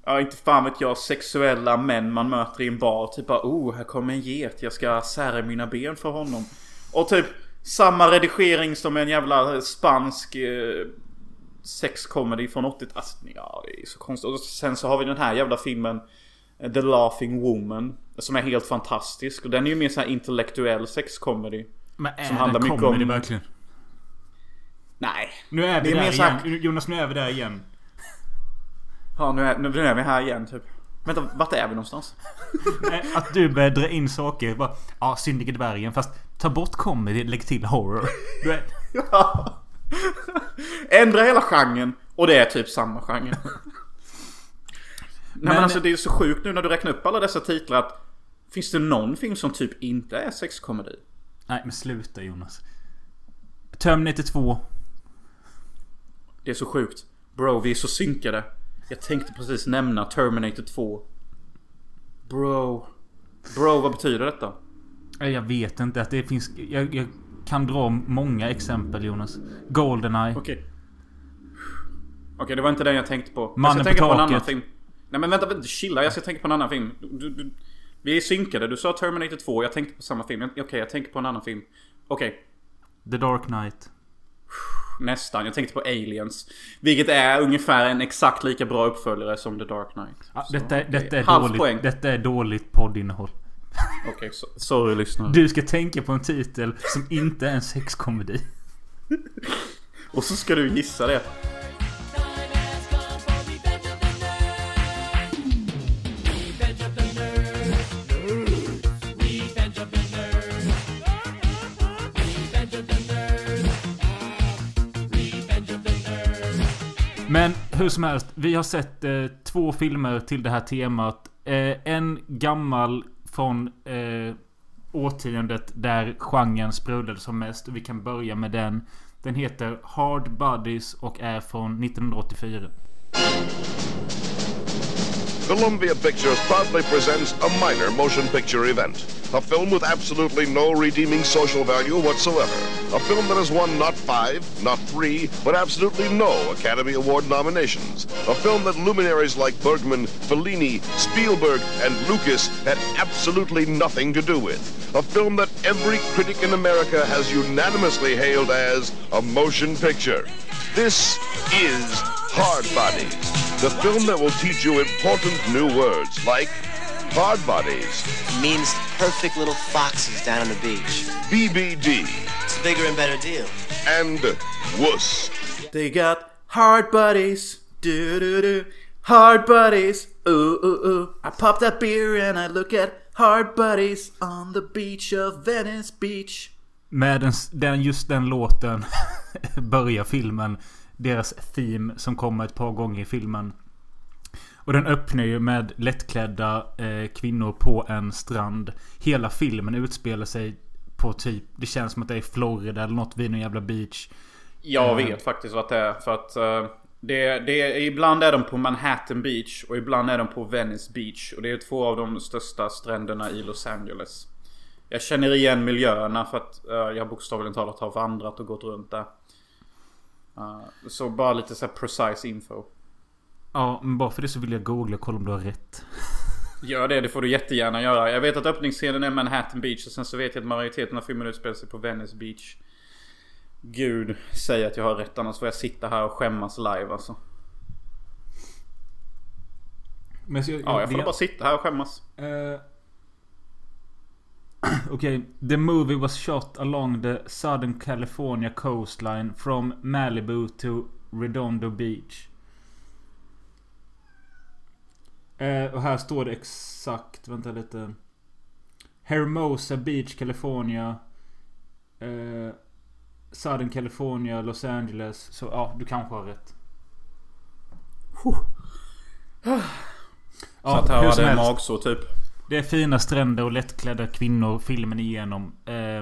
Ja inte fan vet jag sexuella män man möter i en bar. Typ bara oh här kommer en get. Jag ska sära mina ben för honom. Och typ samma redigering som en jävla spansk eh, sexcomedy från 80-talet. Alltså, ja det är så konstigt. Och sen så har vi den här jävla filmen eh, The Laughing Woman. Som är helt fantastisk. Och den är ju mer så här intellektuell sexcomedy. Men är Som handlar mycket om- verkligen? Nej. Nu är vi Det är där igen. här- Jonas, nu är vi där igen. Ja nu är, nu är vi här igen typ. Vänta, vart är vi någonstans? Nej, Att du börjar dra in saker. Bara, ja, Syndige dvärgen. Fast ta bort comedy, lägg till horror. Är, Ja. Ändra hela genren och det är typ samma genre. Nej men, Men- alltså det är så sjukt nu när du räknar upp alla dessa titlar att Finns det någon film som typ inte är sexkomedi? nej, men sluta Jonas. Terminator 2. Det är så sjukt. Bro, vi är så synkade. Jag tänkte precis nämna Terminator 2. Bro. Bro, vad betyder detta? Jag vet inte att det finns... Jag, jag kan dra många exempel Jonas. Goldeneye. Okej. Okej, det var inte den jag tänkte på. Mannen jag ska på tänka på en annan film. Nej men vänta, vänta, chilla. Jag ska tänka på en annan film. Du, du, vi är synkade. Du sa Terminator 2. Jag tänkte på samma film. Okej, jag tänker på en annan film. Okej, The Dark Knight. Nästan. Jag tänkte på Aliens. Vilket är ungefär en exakt lika bra uppföljare som The Dark Knight. Ja, Så, detta, är- detta, är dåligt, poäng. detta är dåligt poddinnehåll. Okej, so, sorry lyssnare. Du ska tänka på en titel som inte är en sexkomedi. Och så ska du gissa det. Men hur som helst. Vi har sett eh, två filmer till det här temat. Eh, en gammal från eh, årtiondet där genren sprudlade som mest. Och vi kan börja med den. Den heter Hard Bodies och är från 1984. Columbia Pictures proudly presents a minor motion picture event. A film with absolutely no redeeming social value whatsoever. A film that has won not five, not three, but absolutely no Academy Award nominations. A film that luminaries like Bergman, Fellini, Spielberg, and Lucas had absolutely nothing to do with. A film that every critic in America has unanimously hailed as a motion picture. This is Hard Bodies. The film that will teach you important new words like hard bodies, means perfect little foxes down on the beach. BBD, It's a bigger and better deal. and wuss. They got hard buddies. Do do do. Hard buddies. Ooh ooh ooh. I pop that beer and I look at hard buddies on the beach of Venice Beach. Med den, den, just den låten börjar filmen. Deras theme som kommer ett par gånger i filmen. Och den öppnar ju med lättklädda eh, kvinnor på en strand. Hela filmen utspelar sig på typ... Det känns som att det är Florida eller något vid någon jävla beach. Jag vet faktiskt vad det är för att eh, det, det ibland är de på Manhattan Beach och ibland är de på Venice Beach. Och det är två av de största stränderna i Los Angeles. Jag känner igen miljöerna för att eh, jag bokstavligen talat har vandrat och gått runt där. Eh, så bara lite så precise info. Ja, men bara för det så vill jag googla och kolla om du har rätt. Gör det, det får du jättegärna göra. Jag vet att öppningsscenen är Manhattan Beach och sen så vet jag att majoriteten av filmen utspelar sig på Venice Beach. Gud, säg att jag har rätt annars får jag sitta här och skämmas live alltså. Men så, Ja, jag får det- bara sitta här och skämmas. Eh, Okej. The movie was shot along the Southern California coastline from Malibu to Redondo Beach. Eh, och här står det exakt. Vänta lite. Hermosa Beach, California. Eh, Southern California, Los Angeles. Så ja, du kanske har rätt. så att här helst. magsår typ. Det är fina stränder och lättklädda kvinnor filmen igenom. Eh,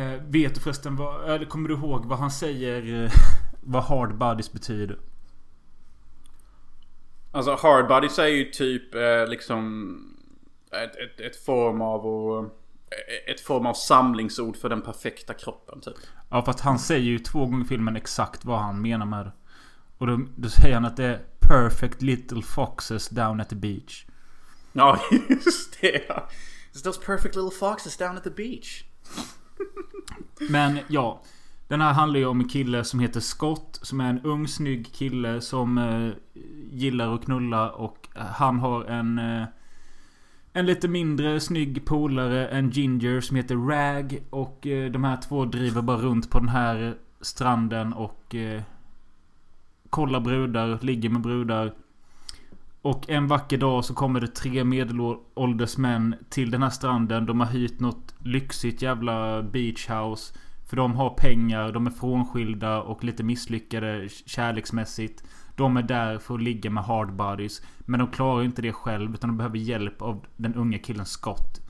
eh, vet du förresten vad... Eller kommer du ihåg vad han säger? Eh, vad hard bodies betyder? Alltså hard bodies är ju typ eh, liksom ett, ett, ett form av ett form av samlingsord för den perfekta kroppen typ. Ja fast han säger ju två gånger i filmen exakt vad han menar med det. Och då, då säger han att det är Perfect little foxes down at the beach. Ja, just det. It's those perfect little foxes down at the beach. Men ja. Den här handlar ju om en kille som heter Scott. Som är en ung snygg kille som eh, gillar att knulla. Och eh, han har en... Eh, en lite mindre snygg polare. En ginger som heter Rag. Och eh, de här två driver bara runt på den här stranden och... Eh, kollar brudar. Ligger med brudar. Och en vacker dag så kommer det tre medelålders män till den här stranden. De har hyrt något lyxigt jävla beachhouse. För de har pengar, de är frånskilda och lite misslyckade kärleksmässigt. De är där för att ligga med hard bodies. Men de klarar inte det själv utan de behöver hjälp av den unga killen Scott.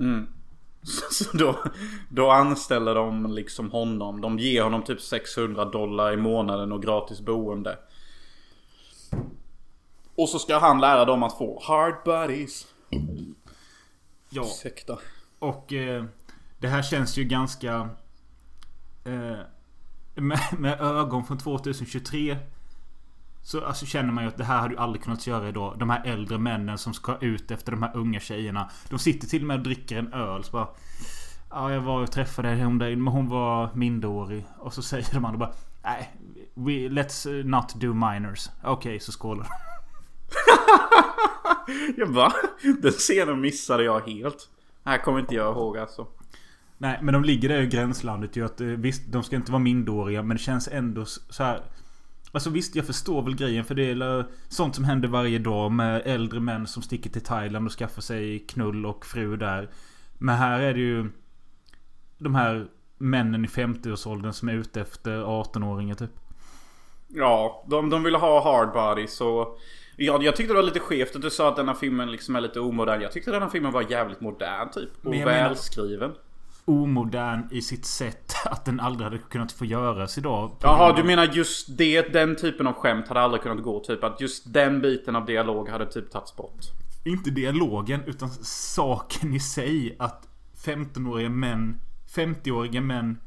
Mm. så då, då anställer de liksom honom. De ger honom typ 600 dollar i månaden och gratis boende. Och så ska han lära dem att få hard buddies. Ja. Ursäkta. Och eh, det här känns ju ganska... Eh, med, med ögon från 2023. Så alltså, känner man ju att det här hade du aldrig kunnat göra idag. De här äldre männen som ska ut efter de här unga tjejerna. De sitter till och med och dricker en öl. Så bara, ja, jag var och träffade hon där, men hon var minderårig. Och så säger de andra bara... Nej, we, let's not do minors. Okej, så skålar de. Jag bara, den scenen missade jag helt. Det här kommer inte jag ihåg alltså. Nej, men de ligger där i gränslandet ju. Att, eh, visst, de ska inte vara minderåriga. Men det känns ändå så här. Alltså visst, jag förstår väl grejen. För det är sånt som händer varje dag med äldre män som sticker till Thailand och skaffar sig knull och fru där. Men här är det ju de här männen i 50-årsåldern som är ute efter 18-åringar typ. Ja, de, de ville ha hard body så... Ja, jag tyckte det var lite skevt att du sa att denna filmen liksom är lite omodern. Jag tyckte denna filmen var jävligt modern typ. Och Men jag välskriven. Omodern i sitt sätt att den aldrig hade kunnat få göras idag. Jaha, du menar just det, den typen av skämt hade aldrig kunnat gå. Typ att just den biten av dialog hade typ tagits bort. Inte dialogen utan saken i sig att 15-åriga män 50-åriga män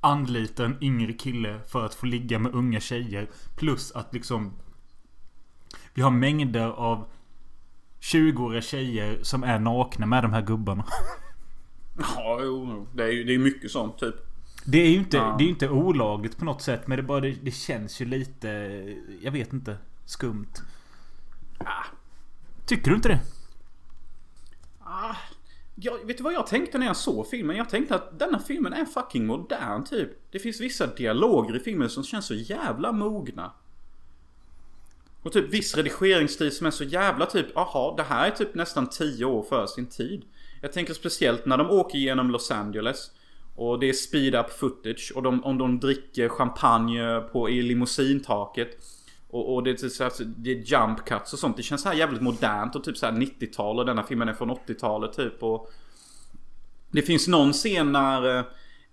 anlitar en yngre kille för att få ligga med unga tjejer. Plus att liksom vi har mängder av 20-åriga tjejer som är nakna med de här gubbarna. Ja, jo, det är ju det är mycket sånt typ. Det är ju inte, Ja. det är inte olagligt på något sätt men det, bara, det, det känns ju lite Jag vet inte Skumt Ah. Tycker du inte det? Ja, vet du vad jag tänkte när jag såg filmen? Jag tänkte att denna filmen är fucking modern typ. Det finns vissa dialoger i filmen som känns så jävla mogna. Och typ viss redigeringsstil som är så jävla typ, aha, det här är typ nästan 10 år före sin tid. Jag tänker speciellt när de åker genom Los Angeles. Och det är speed up footage. Och de, om de dricker champagne på, i limousintaket. Och, och det, är typ så här, alltså, det är jump cuts och sånt. Det känns så här jävligt modernt och typ så här 90-tal. Och denna filmen är från 80-talet typ. Och det finns någon scen när eh,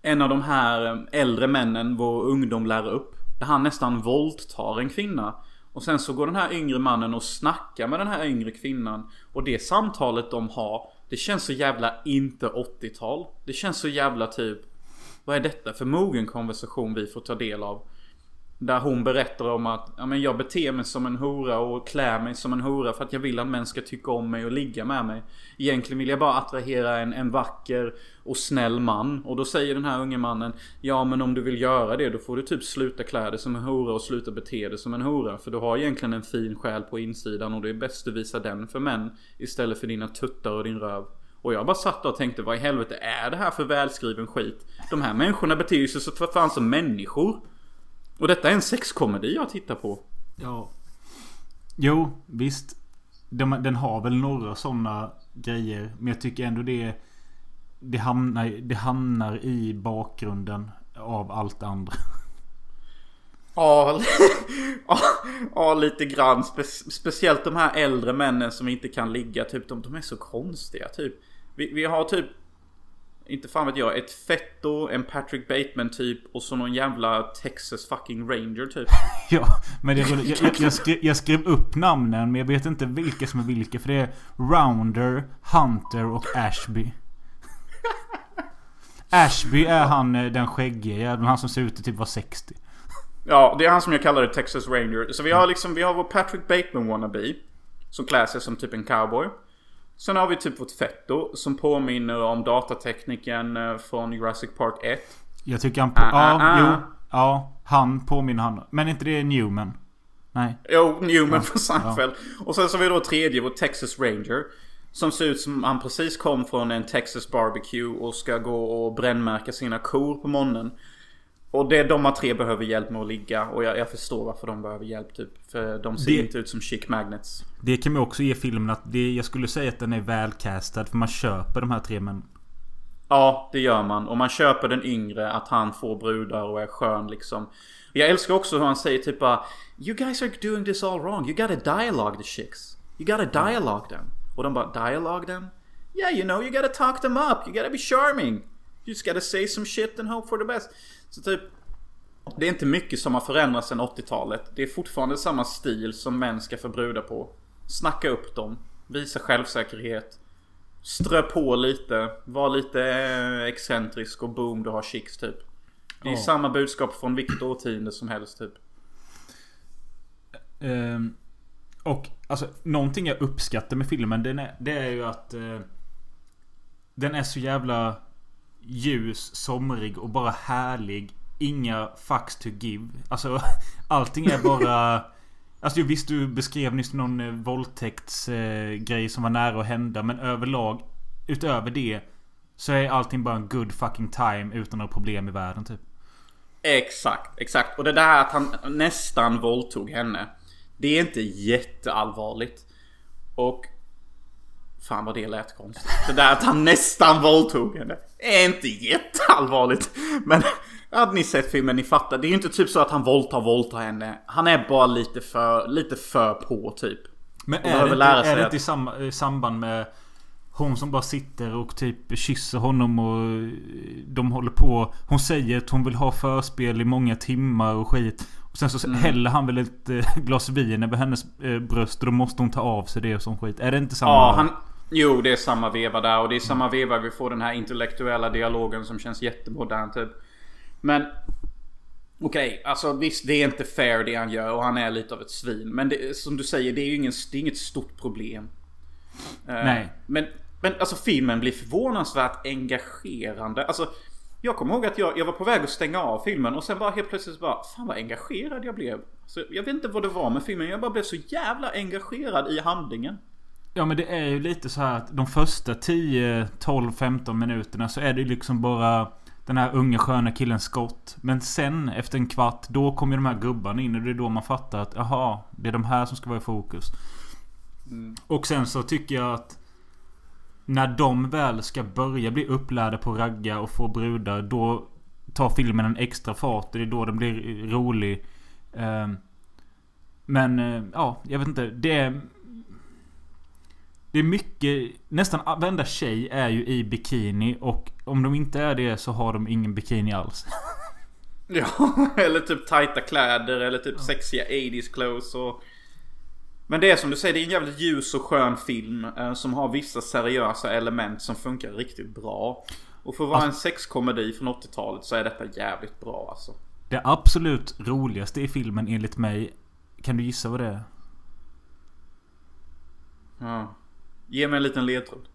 en av de här eh, äldre männen, vår ungdom, lär upp. Där han nästan våldtar en kvinna. Och sen så går den här yngre mannen och snackar med den här yngre kvinnan. Och det samtalet de har, det känns så jävla inte 80-tal. Det känns så jävla typ... Vad är detta för mogen konversation vi får ta del av? Där hon berättar om att ja, men jag beter mig som en hora och klär mig som en hora för att jag vill att män ska tycka om mig och ligga med mig. Egentligen vill jag bara attrahera en, en vacker och snäll man. Och då säger den här unge mannen Ja men om du vill göra det då får du typ sluta klä dig som en hora och sluta bete dig som en hora. För du har egentligen en fin själ på insidan och det är bäst du visar den för män. Istället för dina tuttar och din röv. Och jag bara satt där och tänkte vad i helvete är det här för välskriven skit? De här människorna beter sig så för fan som människor. Och detta är en sexkomedi jag tittar på. Ja Jo visst de, Den har väl några sådana grejer Men jag tycker ändå det det hamnar, det hamnar i bakgrunden av allt andra. Ja, ja, ja lite grann. Spe speciellt de här äldre männen som inte kan ligga. Typ, de, de är så konstiga. Typ. Vi, vi har typ, inte fan vet jag, ett fetto, en Patrick Bateman typ och så någon jävla Texas fucking Ranger typ. Ja, men det, jag, jag, jag, skrev, jag skrev upp namnen men jag vet inte vilka som är vilka. För det är Rounder, Hunter och Ashby. Ashby är han eh, den skäggige jäveln. Han som ser ut att typ vara 60. Ja, det är han som jag kallar det Texas Ranger. Så vi har liksom, vi har vår Patrick Bateman wannabe. Som klär sig som typ en cowboy. Sen har vi typ vårt fetto som påminner om datatekniken eh, från Jurassic Park 1. Jag tycker han... På, Ah, ja, ah, ah. jo. Ja, han påminner han. Men inte det är Newman? Nej. Jo, Newman från Seinfeld. Och sen så har vi då tredje, vår Texas Ranger. Som ser ut som han precis kom från en Texas barbecue och ska gå och brännmärka sina kor på morgonen. Och det de här tre behöver hjälp med att ligga. Och jag, jag förstår varför de behöver hjälp typ. För de ser Det- inte ut som chic magnets. Det kan man också ge filmen att det, jag skulle säga att den är välcastad. För man köper de här tre männen. Ja, det gör man. Och man köper den yngre att han får brudar och är skön liksom. Jag älskar också hur han säger typ bara You guys are doing this all wrong. You gotta dialogue the chicks. You gotta dialogue them. Och de bara dialogue them? Yeah, you know, you gotta talk them up. You gotta be charming. You just gotta say some shit and hope for the best. Så typ det är inte mycket som har förändrats sedan 80-talet. Det är fortfarande samma stil som män ska få brudar på. Snacka upp dem. Visa självsäkerhet. Strö på lite. Var lite eh, excentrisk och boom, du har chicks typ. Det är Ja. samma budskap från vilket årtionde som helst typ. Ehm, och alltså någonting jag uppskattar med filmen den är, det är ju att eh, Den är så jävla ljus, somrig och bara härlig. Inga fucks to give. Alltså allting är bara... Alltså visst du beskrev nyss någon eh, våldtäktsgrej eh, som var nära att hända men överlag Utöver det Så är allting bara en good fucking time utan några problem i världen typ. Exakt, exakt. Och det där att han nästan våldtog henne. Det är inte jätteallvarligt. Och... Fan vad det lät konstigt. Det där att han nästan våldtog henne. Är inte jätteallvarligt. Men Hade ni sett filmen, ni fattar. Det är ju inte typ så att han våldtar, våldtar henne. Han är bara lite för, lite för på typ. Men är det, lära inte, sig är det att- inte i samband med hon som bara sitter och typ kysser honom och eh, de håller på. Hon säger att hon vill ha förspel i många timmar och skit. Och sen så Mm. häller han väl ett eh, glas vin över hennes eh, bröst och då måste hon ta av sig det och sån skit. Är det inte samma? Ja, han... Jo, det är samma veva där och det är samma veva vi får den här intellektuella dialogen som känns jättemodern typ. Men... Okej, alltså visst det är inte fair det han gör och han är lite av ett svin. Men det, som du säger, det är ju ingen, det inget stort problem. Eh, Nej. Men, men alltså filmen blir förvånansvärt engagerande. Alltså, jag kommer ihåg att jag, jag var på väg att stänga av filmen och sen bara helt plötsligt bara Fan vad engagerad jag blev. Så jag vet inte vad det var med filmen, jag bara blev så jävla engagerad i handlingen. Ja men det är ju lite så här att de första 10, 12, 15 minuterna så är det ju liksom bara den här unga sköna killen Scott. Men sen efter en kvart då kommer ju de här gubbarna in och det är då man fattar att jaha, det är de här som ska vara i fokus. Och sen så tycker jag att när de väl ska börja bli upplärda på ragga och få brudar då tar filmen en extra fart och det är då den blir rolig. Ehm, Men eh, ja, jag vet inte. Det är... Det är mycket... Nästan varenda tjej är ju i bikini och om de inte är det så har de ingen bikini alls. Ja, eller typ tajta kläder eller typ sexiga 80s clothes och... Men det är som du säger, det är en jävligt ljus och skön film eh, som har vissa seriösa element som funkar riktigt bra. Och för att vara en sexkomedi från 80-talet så är detta jävligt bra alltså. Det absolut roligaste i filmen enligt mig. Kan du gissa vad det är? Ja. Ge mig en liten ledtråd.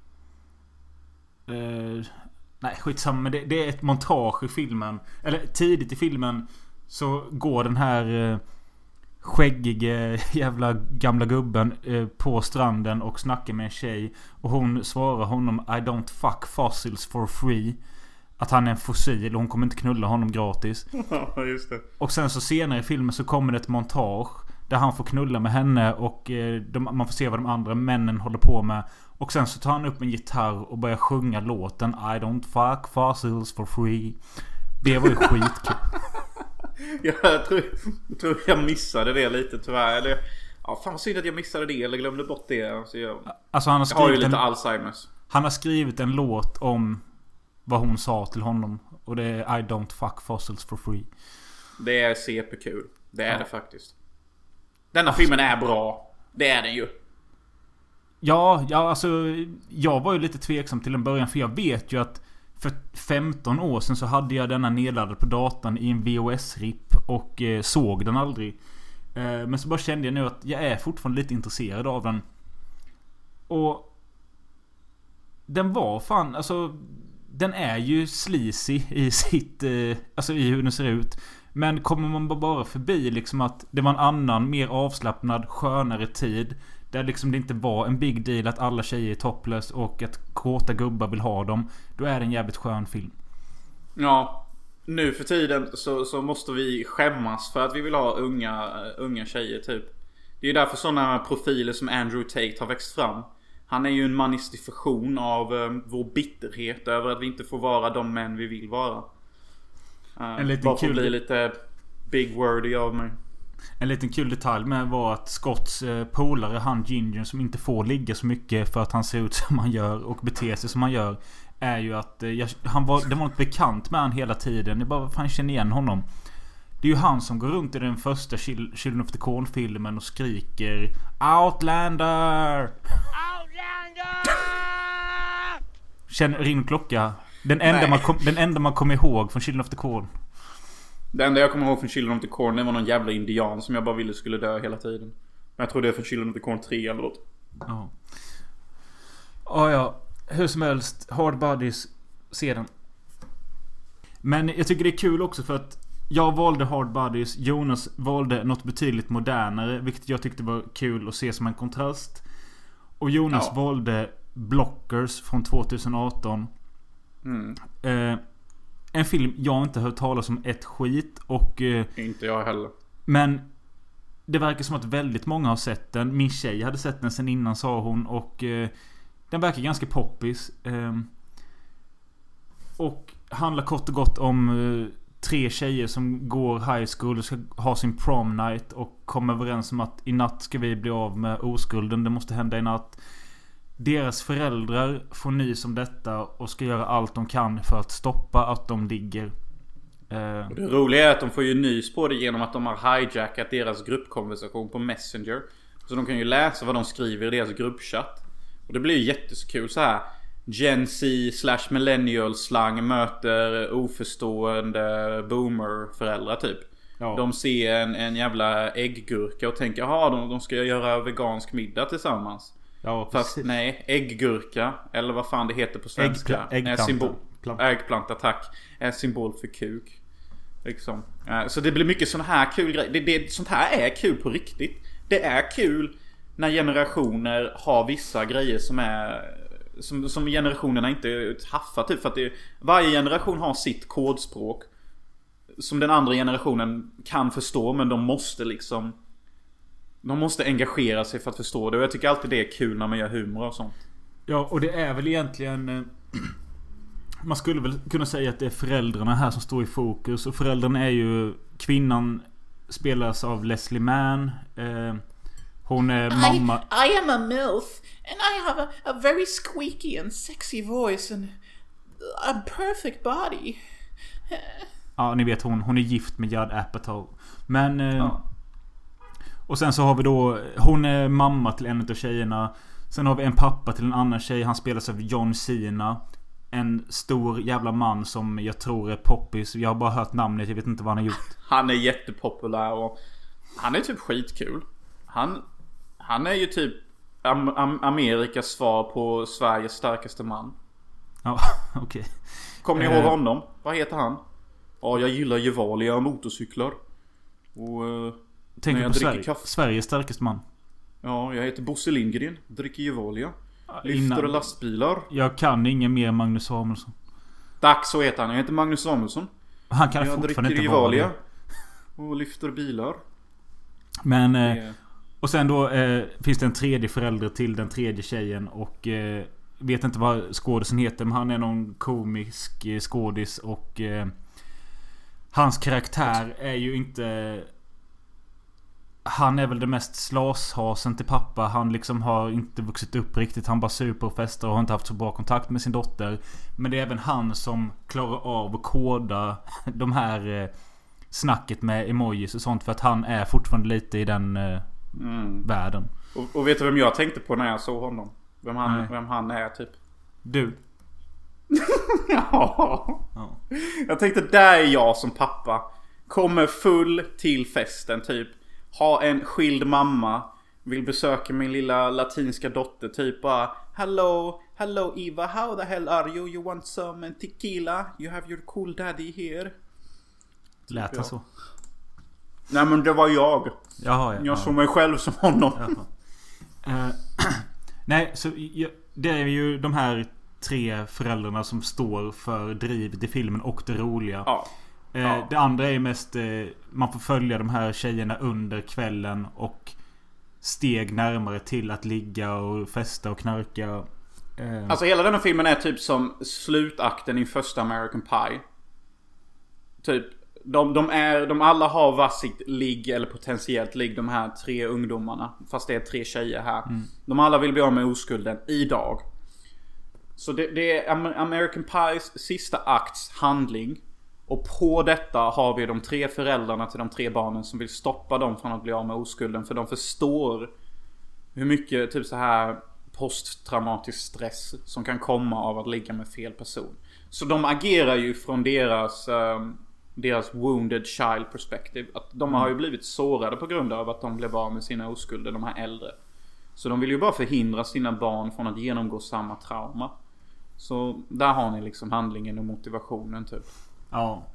Eh, nej, skitsamma. Men det, det är ett montage i filmen. Eller tidigt i filmen så går den här eh, skäggige jävla gamla gubben eh, på stranden och snackar med en tjej. Och hon svarar honom I don't fuck fossils for free. Att han är en fossil och hon kommer inte knulla honom gratis. Ja, just det. Och sen så senare i filmen så kommer det ett montage. Där han får knulla med henne och eh, de, man får se vad de andra männen håller på med. Och sen så tar han upp en gitarr och börjar sjunga låten I don't fuck fossils for free. Det var ju skitkul. Jag tror, jag tror jag missade det lite tyvärr. Eller, ja, fan synd att jag missade det eller glömde bort det. Alltså, jag, Alltså han har jag har ju lite en, Alzheimers. han har skrivit en låt om vad hon sa till honom. Och det är I don't fuck fossils for free. Det är CP-kul. Det är det faktiskt. Denna filmen är bra. Det är den ju. Ja, ja alltså Jag var ju lite tveksam till en början för jag vet ju att För 15 år sedan så hade jag denna nedladdad på datorn i en VHS-RIP och eh, såg den aldrig. Eh, men så bara kände jag nu att jag är fortfarande lite intresserad av den. Och... Den var fan, alltså... Den är ju sleazy i sitt... Eh, alltså i hur den ser ut. Men kommer man bara förbi liksom att det var en annan, mer avslappnad, skönare tid. Där liksom det inte var en big deal att alla tjejer är topless och att kåta gubbar vill ha dem. Då är det en jävligt skön film. Ja. Nu för tiden så, så måste vi skämmas för att vi vill ha unga, eh, unga tjejer typ. Det är ju därför sådana profiler som Andrew Tate har växt fram. Han är ju en manifestation av um, vår bitterhet över att vi inte får vara de män vi vill vara. Uh, En liten bara för att kul- bli lite big wordy av mig. En liten kul detalj med var att Scotts eh, polare, han Ginger, som inte får ligga så mycket för att han ser ut som han gör och beter sig som han gör. Är ju att eh, jag, han var, det var något bekant med han hela tiden. Jag bara, fan känner igen honom. Det är ju han som går runt i den första Chil- Children of the Corn-filmen och skriker Outlander! Känner, ring klocka. Den enda, Nej. man kom, den enda man kommer ihåg från Children of the Corn. Det enda jag kommer ihåg från Children of the Corn det var någon jävla indian som jag bara ville skulle dö hela tiden. Men jag tror det är från Children of the Corn 3 eller något. Ja. Ja, ja. Hur som helst. Hard Bodies. Se den. Men jag tycker det är kul också för att jag valde Hard Bodies. Jonas valde något betydligt modernare. Vilket jag tyckte var kul att se som en kontrast. Och Jonas Ja. valde Blockers från 2018. Mm. Eh, en film jag inte hört talas om ett skit. Och... Eh, Inte jag heller. men det verkar som att väldigt många har sett den. Min tjej hade sett den sen innan sa hon och eh, den verkar ganska poppis. Eh, och handlar kort och gott om eh, tre tjejer som går high school och ska ha sin prom night och kommer överens om att i natt ska vi bli av med oskulden. Det måste hända i natt. Deras föräldrar får nys om detta och ska göra allt de kan för att stoppa att de ligger. Eh, Det roliga är att de får ju nys på det genom att de har hijackat deras gruppkonversation på Messenger. Så de kan ju läsa vad de skriver i deras gruppchatt. Och det blir ju jättekul så här. Gen Z slash millennial slang möter oförstående boomer föräldrar typ. Ja. De ser en, en jävla ägggurka och tänker jaha de, de ska göra vegansk middag tillsammans. Ja, Fast precis. nej, ägggurka. Eller vad fan det heter på svenska. Äggpla- äggplanta. Är symbol, Planta. äggplanta, tack. Är symbol för kuk. Liksom. Eh, Så det blir mycket sån här kul grejer. Det, det, sånt här är kul på riktigt. Det är kul när generationer har vissa grejer som är... Som, som generationerna inte haffar typ. För att det, varje generation har sitt kodspråk. Som den andra generationen kan förstå men de måste liksom... De måste engagera sig för att förstå det och jag tycker alltid det är kul när man gör humor och sånt. Ja, och det är väl egentligen... eh, Man skulle väl kunna säga att det är föräldrarna här som står i fokus. Och föräldrarna är ju... Kvinnan spelas av Leslie Mann. Eh, hon är mamma... I am a MILF, and I have a, a very squeaky and sexy voice and a perfect body. Ja, ni vet hon. Hon är gift med Judd Apatow. Men... Eh, Ja. Och sen så har vi då... Hon är mamma till en av tjejerna. Sen har vi en pappa till en annan tjej. Han spelas av John Cena. En stor jävla man som jag tror är poppis. Jag har bara hört namnet. Jag vet inte vad han har gjort. Han är jättepopulär och han är typ skitkul. Han, han är ju typ Am Am Amerikas svar på Sveriges starkaste man. Ja, okej. Kommer ni Eh. ihåg honom? Vad heter han? Ja, jag gillar Gevalia motorcyklar. Och eh, Tänker på Sverige, kaffe. Sveriges starkaste man. ja, jag heter Bosse Lindgren. Dricker Gevalia. Lyfter Innan- lastbilar. Jag kan ingen mer Magnus Samuelsson. Dags så heter han. Jag heter Magnus Samuelsson. Han kan Jag fortfarande dricker inte vara Gevalia. det. Och lyfter bilar. Men... Eh, och sen då eh, finns det en tredje förälder till den tredje tjejen och... Eh, vet inte vad skådisen heter men han är någon komisk eh, skådis och... Eh, hans karaktär är ju inte... Han är väl det mest slashasen till pappa. Han liksom har inte vuxit upp riktigt. Han bara super och festar och har inte haft så bra kontakt med sin dotter. Men det är även han som klarar av att koda de här eh, snacket med emojis och sånt. För att han är fortfarande lite i den eh, Mm. världen. Och, och vet du vem jag tänkte på när jag såg honom? Vem han, Nej. vem han är typ. Du. Ja. Ja. Jag tänkte där är jag som pappa. Kommer full till festen typ. Har en skild mamma. Vill besöka min lilla latinska dotter typ bara Hello, hello Eva, how the hell are you? You want some tequila? You have your cool daddy here. Lät ja. han så? Nej men det var jag. Jaha, ja. Jag såg mig själv som honom. Eh, nej, så det är ju de här tre föräldrarna som står för drivet i filmen och det roliga. Ja. Eh, ja. Det andra är mest... Eh, man får följa de här tjejerna under kvällen och steg närmare till att ligga och festa och knarka. Eh, Alltså hela den här filmen är typ som slutakten i första American Pie. Typ. De, de, är, de alla har varsitt ligg eller potentiellt ligg de här tre ungdomarna. Fast det är tre tjejer här. De alla vill bli av med oskulden idag. Så det, det är Am- American Pies sista akts handling. Och på detta har vi de tre föräldrarna till de tre barnen som vill stoppa dem från att bli av med oskulden. För de förstår hur mycket typ så här posttraumatisk stress som kan komma av att ligga med fel person. Så de agerar ju från deras, ehm, deras wounded child perspective. Att de har ju blivit sårade på grund av att de blev av med sina oskulder, de här äldre. Så de vill ju bara förhindra sina barn från att genomgå samma trauma. Så där har ni liksom handlingen och motivationen typ. Ja.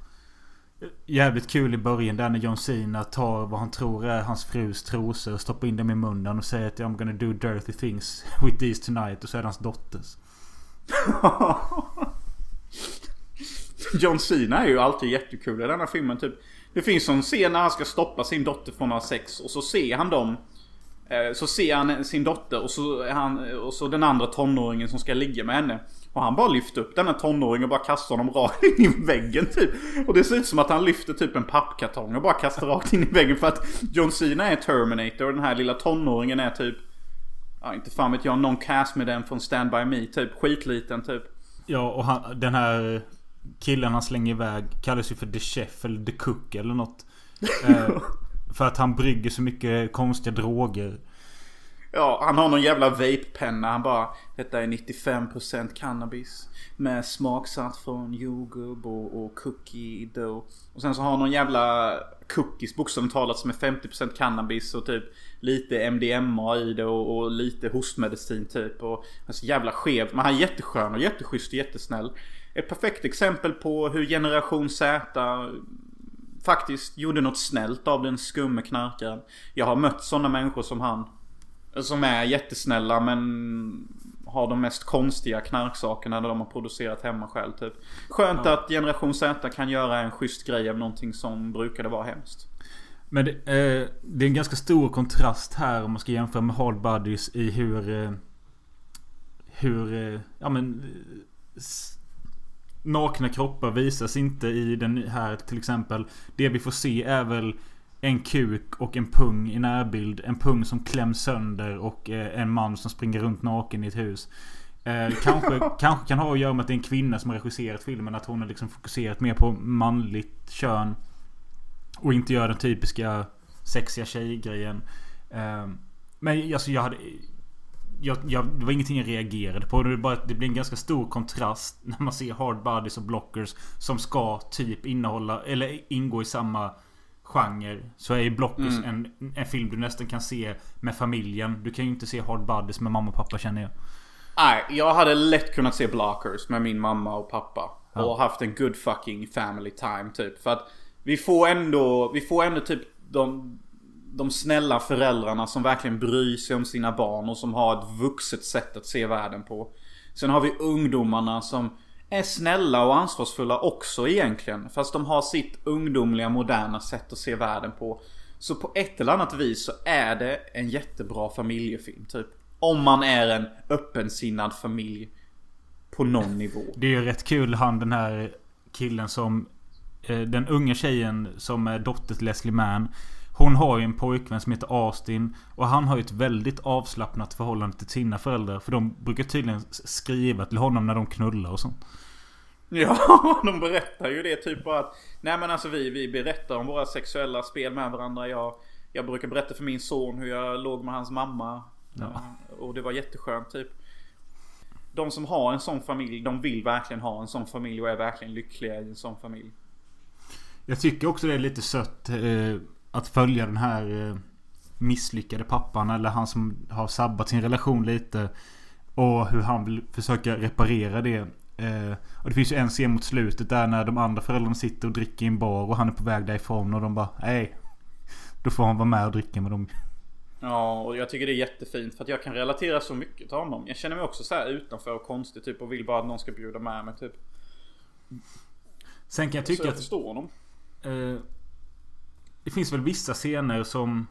Jävligt kul i början där när John Cena tar vad han tror är hans frus trosor och stoppar in dem i munnen och säger att I'm gonna do dirty things with these tonight. Och så är det hans dotters. John Cena är ju alltid jättekul i denna filmen typ. Det finns en scen när han ska stoppa sin dotter från att ha sex och så ser han dem eh, Så ser han sin dotter och så, är han, och så den andra tonåringen som ska ligga med henne. Och han bara lyfter upp den här tonåringen och bara kastar honom rakt in i väggen typ. Och det ser ut som att han lyfter typ en pappkartong och bara kastar rakt in i väggen för att John Cena är Terminator och den här lilla tonåringen är typ... Ja, inte fan vet jag, någon cast med den från Stand By Me typ. Skitliten typ. Ja, och han, den här killen han slänger iväg kallas ju för The Chef eller The Cook eller något. Eh, för att han brygger så mycket konstiga droger. Ja, han har någon jävla vape-penna. Han bara Detta är 95% cannabis. Med smaksatt från jordgubb och, och cookie dough. Och sen så har han någon jävla cookies bokstavligt talat som är 50% cannabis och typ lite MDMA i det och, och lite hostmedicin typ. Och han är så jävla skev. Men han är jätteskön och jätteschysst och jättesnäll. Ett perfekt exempel på hur generation Z faktiskt gjorde något snällt av den skumme knarkaren. Jag har mött sådana människor som han. Som är jättesnälla men har de mest konstiga knarksakerna de har producerat hemma själv typ. Skönt att generation Z kan göra en schysst grej av någonting som brukade vara hemskt. Men det, eh, det är en ganska stor kontrast här om man ska jämföra med Hard Buddies i hur... Eh, hur... Eh, ja men... nakna kroppar visas inte i den här till exempel. Det vi får se är väl en kuk och en pung i närbild. En pung som kläms sönder och eh, en man som springer runt naken i ett hus. Eh, kanske, kanske kan ha att göra med att det är en kvinna som har regisserat filmen. Att hon har liksom fokuserat mer på manligt kön. Och inte gör den typiska sexiga tjejgrejen. Eh, men alltså jag hade... Jag, jag, det var ingenting jag reagerade på. Det, är bara, det blir en ganska stor kontrast när man ser Hard Bodies och Blockers som ska typ innehålla eller ingå i samma genre. Så är ju Blockers en, en film du nästan kan se med familjen. Du kan ju inte se Hard Bodies med mamma och pappa känner jag. Nej, jag hade lätt kunnat se Blockers med min mamma och pappa. Och haft en good fucking family time typ. För att vi får ändå, vi får ändå typ de, de snälla föräldrarna som verkligen bryr sig om sina barn och som har ett vuxet sätt att se världen på. Sen har vi ungdomarna som är snälla och ansvarsfulla också egentligen. Fast de har sitt ungdomliga moderna sätt att se världen på. Så på ett eller annat vis så är det en jättebra familjefilm typ. Om man är en öppensinnad familj. På någon nivå. Det är ju rätt kul han den här killen som... Eh, den unga tjejen som är dotter till Leslie Mann. Hon har ju en pojkvän som heter Austin. Och han har ju ett väldigt avslappnat förhållande till sina föräldrar. För de brukar tydligen skriva till honom när de knullar och sånt. Ja, de berättar ju det typ bara att Nej men alltså vi, vi berättar om våra sexuella spel med varandra. Jag, jag brukar berätta för min son hur jag låg med hans mamma. Ja. Och det var jätteskönt typ. De som har en sån familj, de vill verkligen ha en sån familj och är verkligen lyckliga i en sån familj. Jag tycker också det är lite sött eh, att följa den här eh, misslyckade pappan. Eller han som har sabbat sin relation lite. Och hur han vill försöka reparera det. Eh, och det finns ju en scen mot slutet där när de andra föräldrarna sitter och dricker i en bar. Och han är på väg därifrån. Och de bara nej. Då får han vara med och dricka med dem. Ja, och jag tycker det är jättefint för att jag kan relatera så mycket till honom. Jag känner mig också så här utanför och konstig typ och vill bara att någon ska bjuda med mig typ. Sen kan jag Så tycka jag att förstår honom. Eh, det finns väl vissa scener som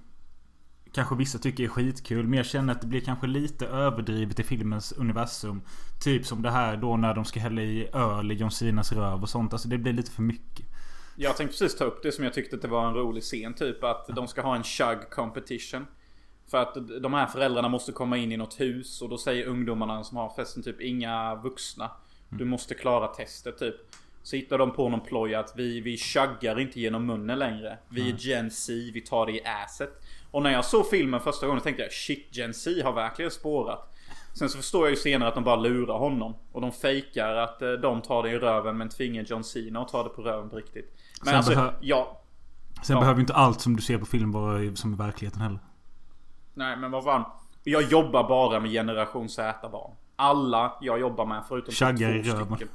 Kanske vissa tycker är skitkul Men jag känner att det blir kanske lite överdrivet i filmens universum Typ som det här då när de ska hälla i öl i John Sinas röv och sånt Alltså det blir lite för mycket Jag tänkte precis ta upp det som jag tyckte att det var en rolig scen. Typ att de ska ha en chug competition. För att de här föräldrarna måste komma in i något hus och då säger ungdomarna som har festen typ inga vuxna. Du måste klara testet typ. Så hittar de på någon ploj att vi, vi chuggar inte genom munnen längre. Vi är Gen Z, vi tar det i asset. Och när jag såg filmen första gången tänkte jag shit Gen Z har verkligen spårat. Sen så förstår jag ju senare att de bara lurar honom. Och de fejkar att eh, de tar det i röven men tvingar John Cena att ta det på röven på riktigt. Men Sen alltså, behö- ja. Sen Ja. behöver inte allt som du ser på film vara i- som i verkligheten heller Nej men vad fan. Jag jobbar bara med generation Z-barn. Alla jag jobbar med förutom typ Chaggar i två röven. stycken.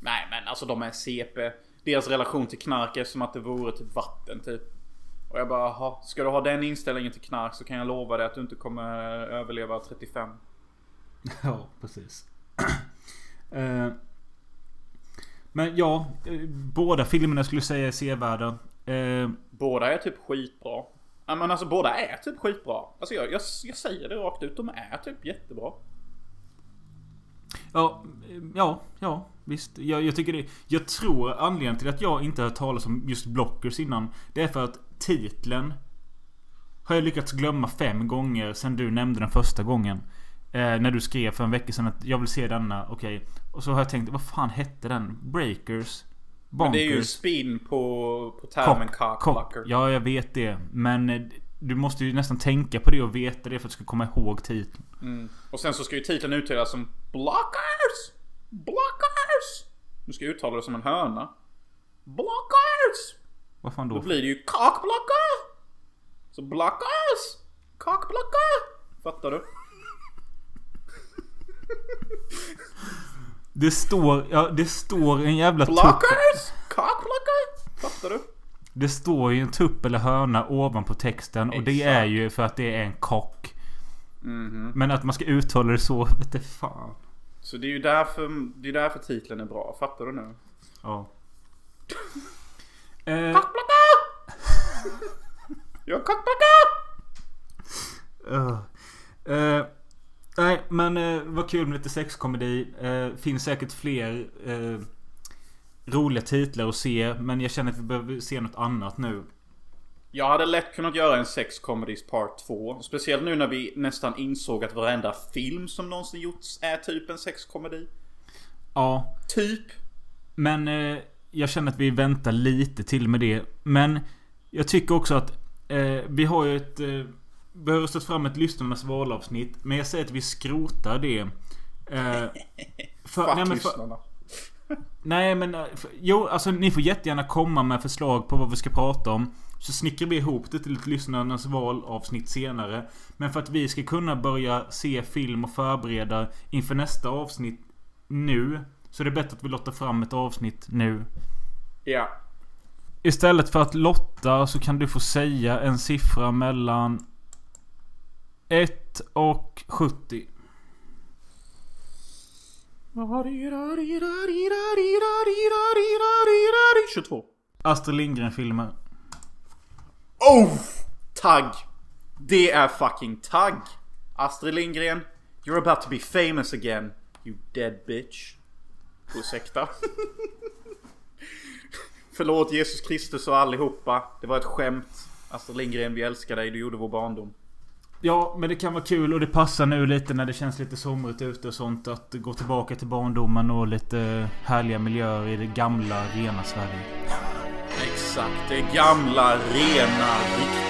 Nej men alltså de är CP. Deras relation till knark är som att det vore typ vatten typ. Och jag bara, "Jaha, ska du ha den inställningen till knark så kan jag lova dig att du inte kommer överleva 35. Ja, precis Eh, Men ja, eh, båda filmerna skulle jag säga är sevärda Eh, Båda är typ skitbra. Ja, men alltså båda är typ skitbra. Alltså jag, jag, jag säger det rakt ut. De är typ jättebra. Ja, ja, ja visst. Jag, jag tycker det. Jag tror anledningen till att jag inte har hört talas om just Blockers innan. Det är för att titeln har jag lyckats glömma fem gånger sen du nämnde den första gången. Eh, när du skrev för en vecka sedan att jag vill se denna. Okej. Och så har jag tänkt, vad fan hette den? Breakers? Bonkers? Men det är ju spin på, på termen cockblocker. Ja, jag vet det. Men eh, du måste ju nästan tänka på det och veta det för att du ska komma ihåg titeln. Mm. Och sen så ska ju titeln uttalas som Blockers! Blockers! Du ska uttala det som en höna. Blockers! Vad fan då? Då blir det ju cockblocker! Så blockers! Cockblocker! Fattar du? Det står, ja det står en jävla tupp. Blockers! Cockblocker! Fattar du? Det står ju en tupp eller höna ovanpå texten och det Exakt. är ju för att det är en kock. Mhm. Men att man ska uttala det så, vet du fan. Så det är ju därför, det är därför titeln är bra. Fattar du nu? Ja. Eh, Cockblocker! Jag cockblocker! uh, eh, nej, men eh, vad kul med lite sexkomedi. Eh, finns säkert fler eh, roliga titlar att se. Men jag känner att vi behöver se något annat nu. Jag hade lätt kunnat göra en sex comedies part 2. Speciellt nu när vi nästan insåg att varenda film som någonsin gjorts är typ en sexkomedi. Ja, Typ. Men eh, jag känner att vi väntar lite till med det. Men jag tycker också att eh, vi har ju ett... Eh, vi har röstat fram ett lyssnarnas valavsnitt. Men jag säger att vi skrotar det. Eh, för, Fuck nej, men för, lyssnarna. nej men... eh, För, jo, alltså ni får jättegärna komma med förslag på vad vi ska prata om. Så snickrar vi ihop det till ett lyssnarnas valavsnitt senare. Men för att vi ska kunna börja se film och förbereda inför nästa avsnitt nu. Så det är bättre att vi lottar fram ett avsnitt nu. Ja. Istället för att lotta så kan du få säga en siffra mellan 1 och 70. 22. Astrid Lindgren-filmer. Oh! Tagg. Det är fucking tagg. Astrid Lindgren. You're about to be famous again. You dead bitch. Ursäkta. Förlåt Jesus Kristus och allihopa. Det var ett skämt. Astrid Lindgren, vi älskar dig. Du gjorde vår barndom. Ja, men det kan vara kul och det passar nu lite när det känns lite somrigt ute och sånt. Att gå tillbaka till barndomen och lite härliga miljöer i det gamla, rena Sverige. Exakt. Det gamla, rena, riktiga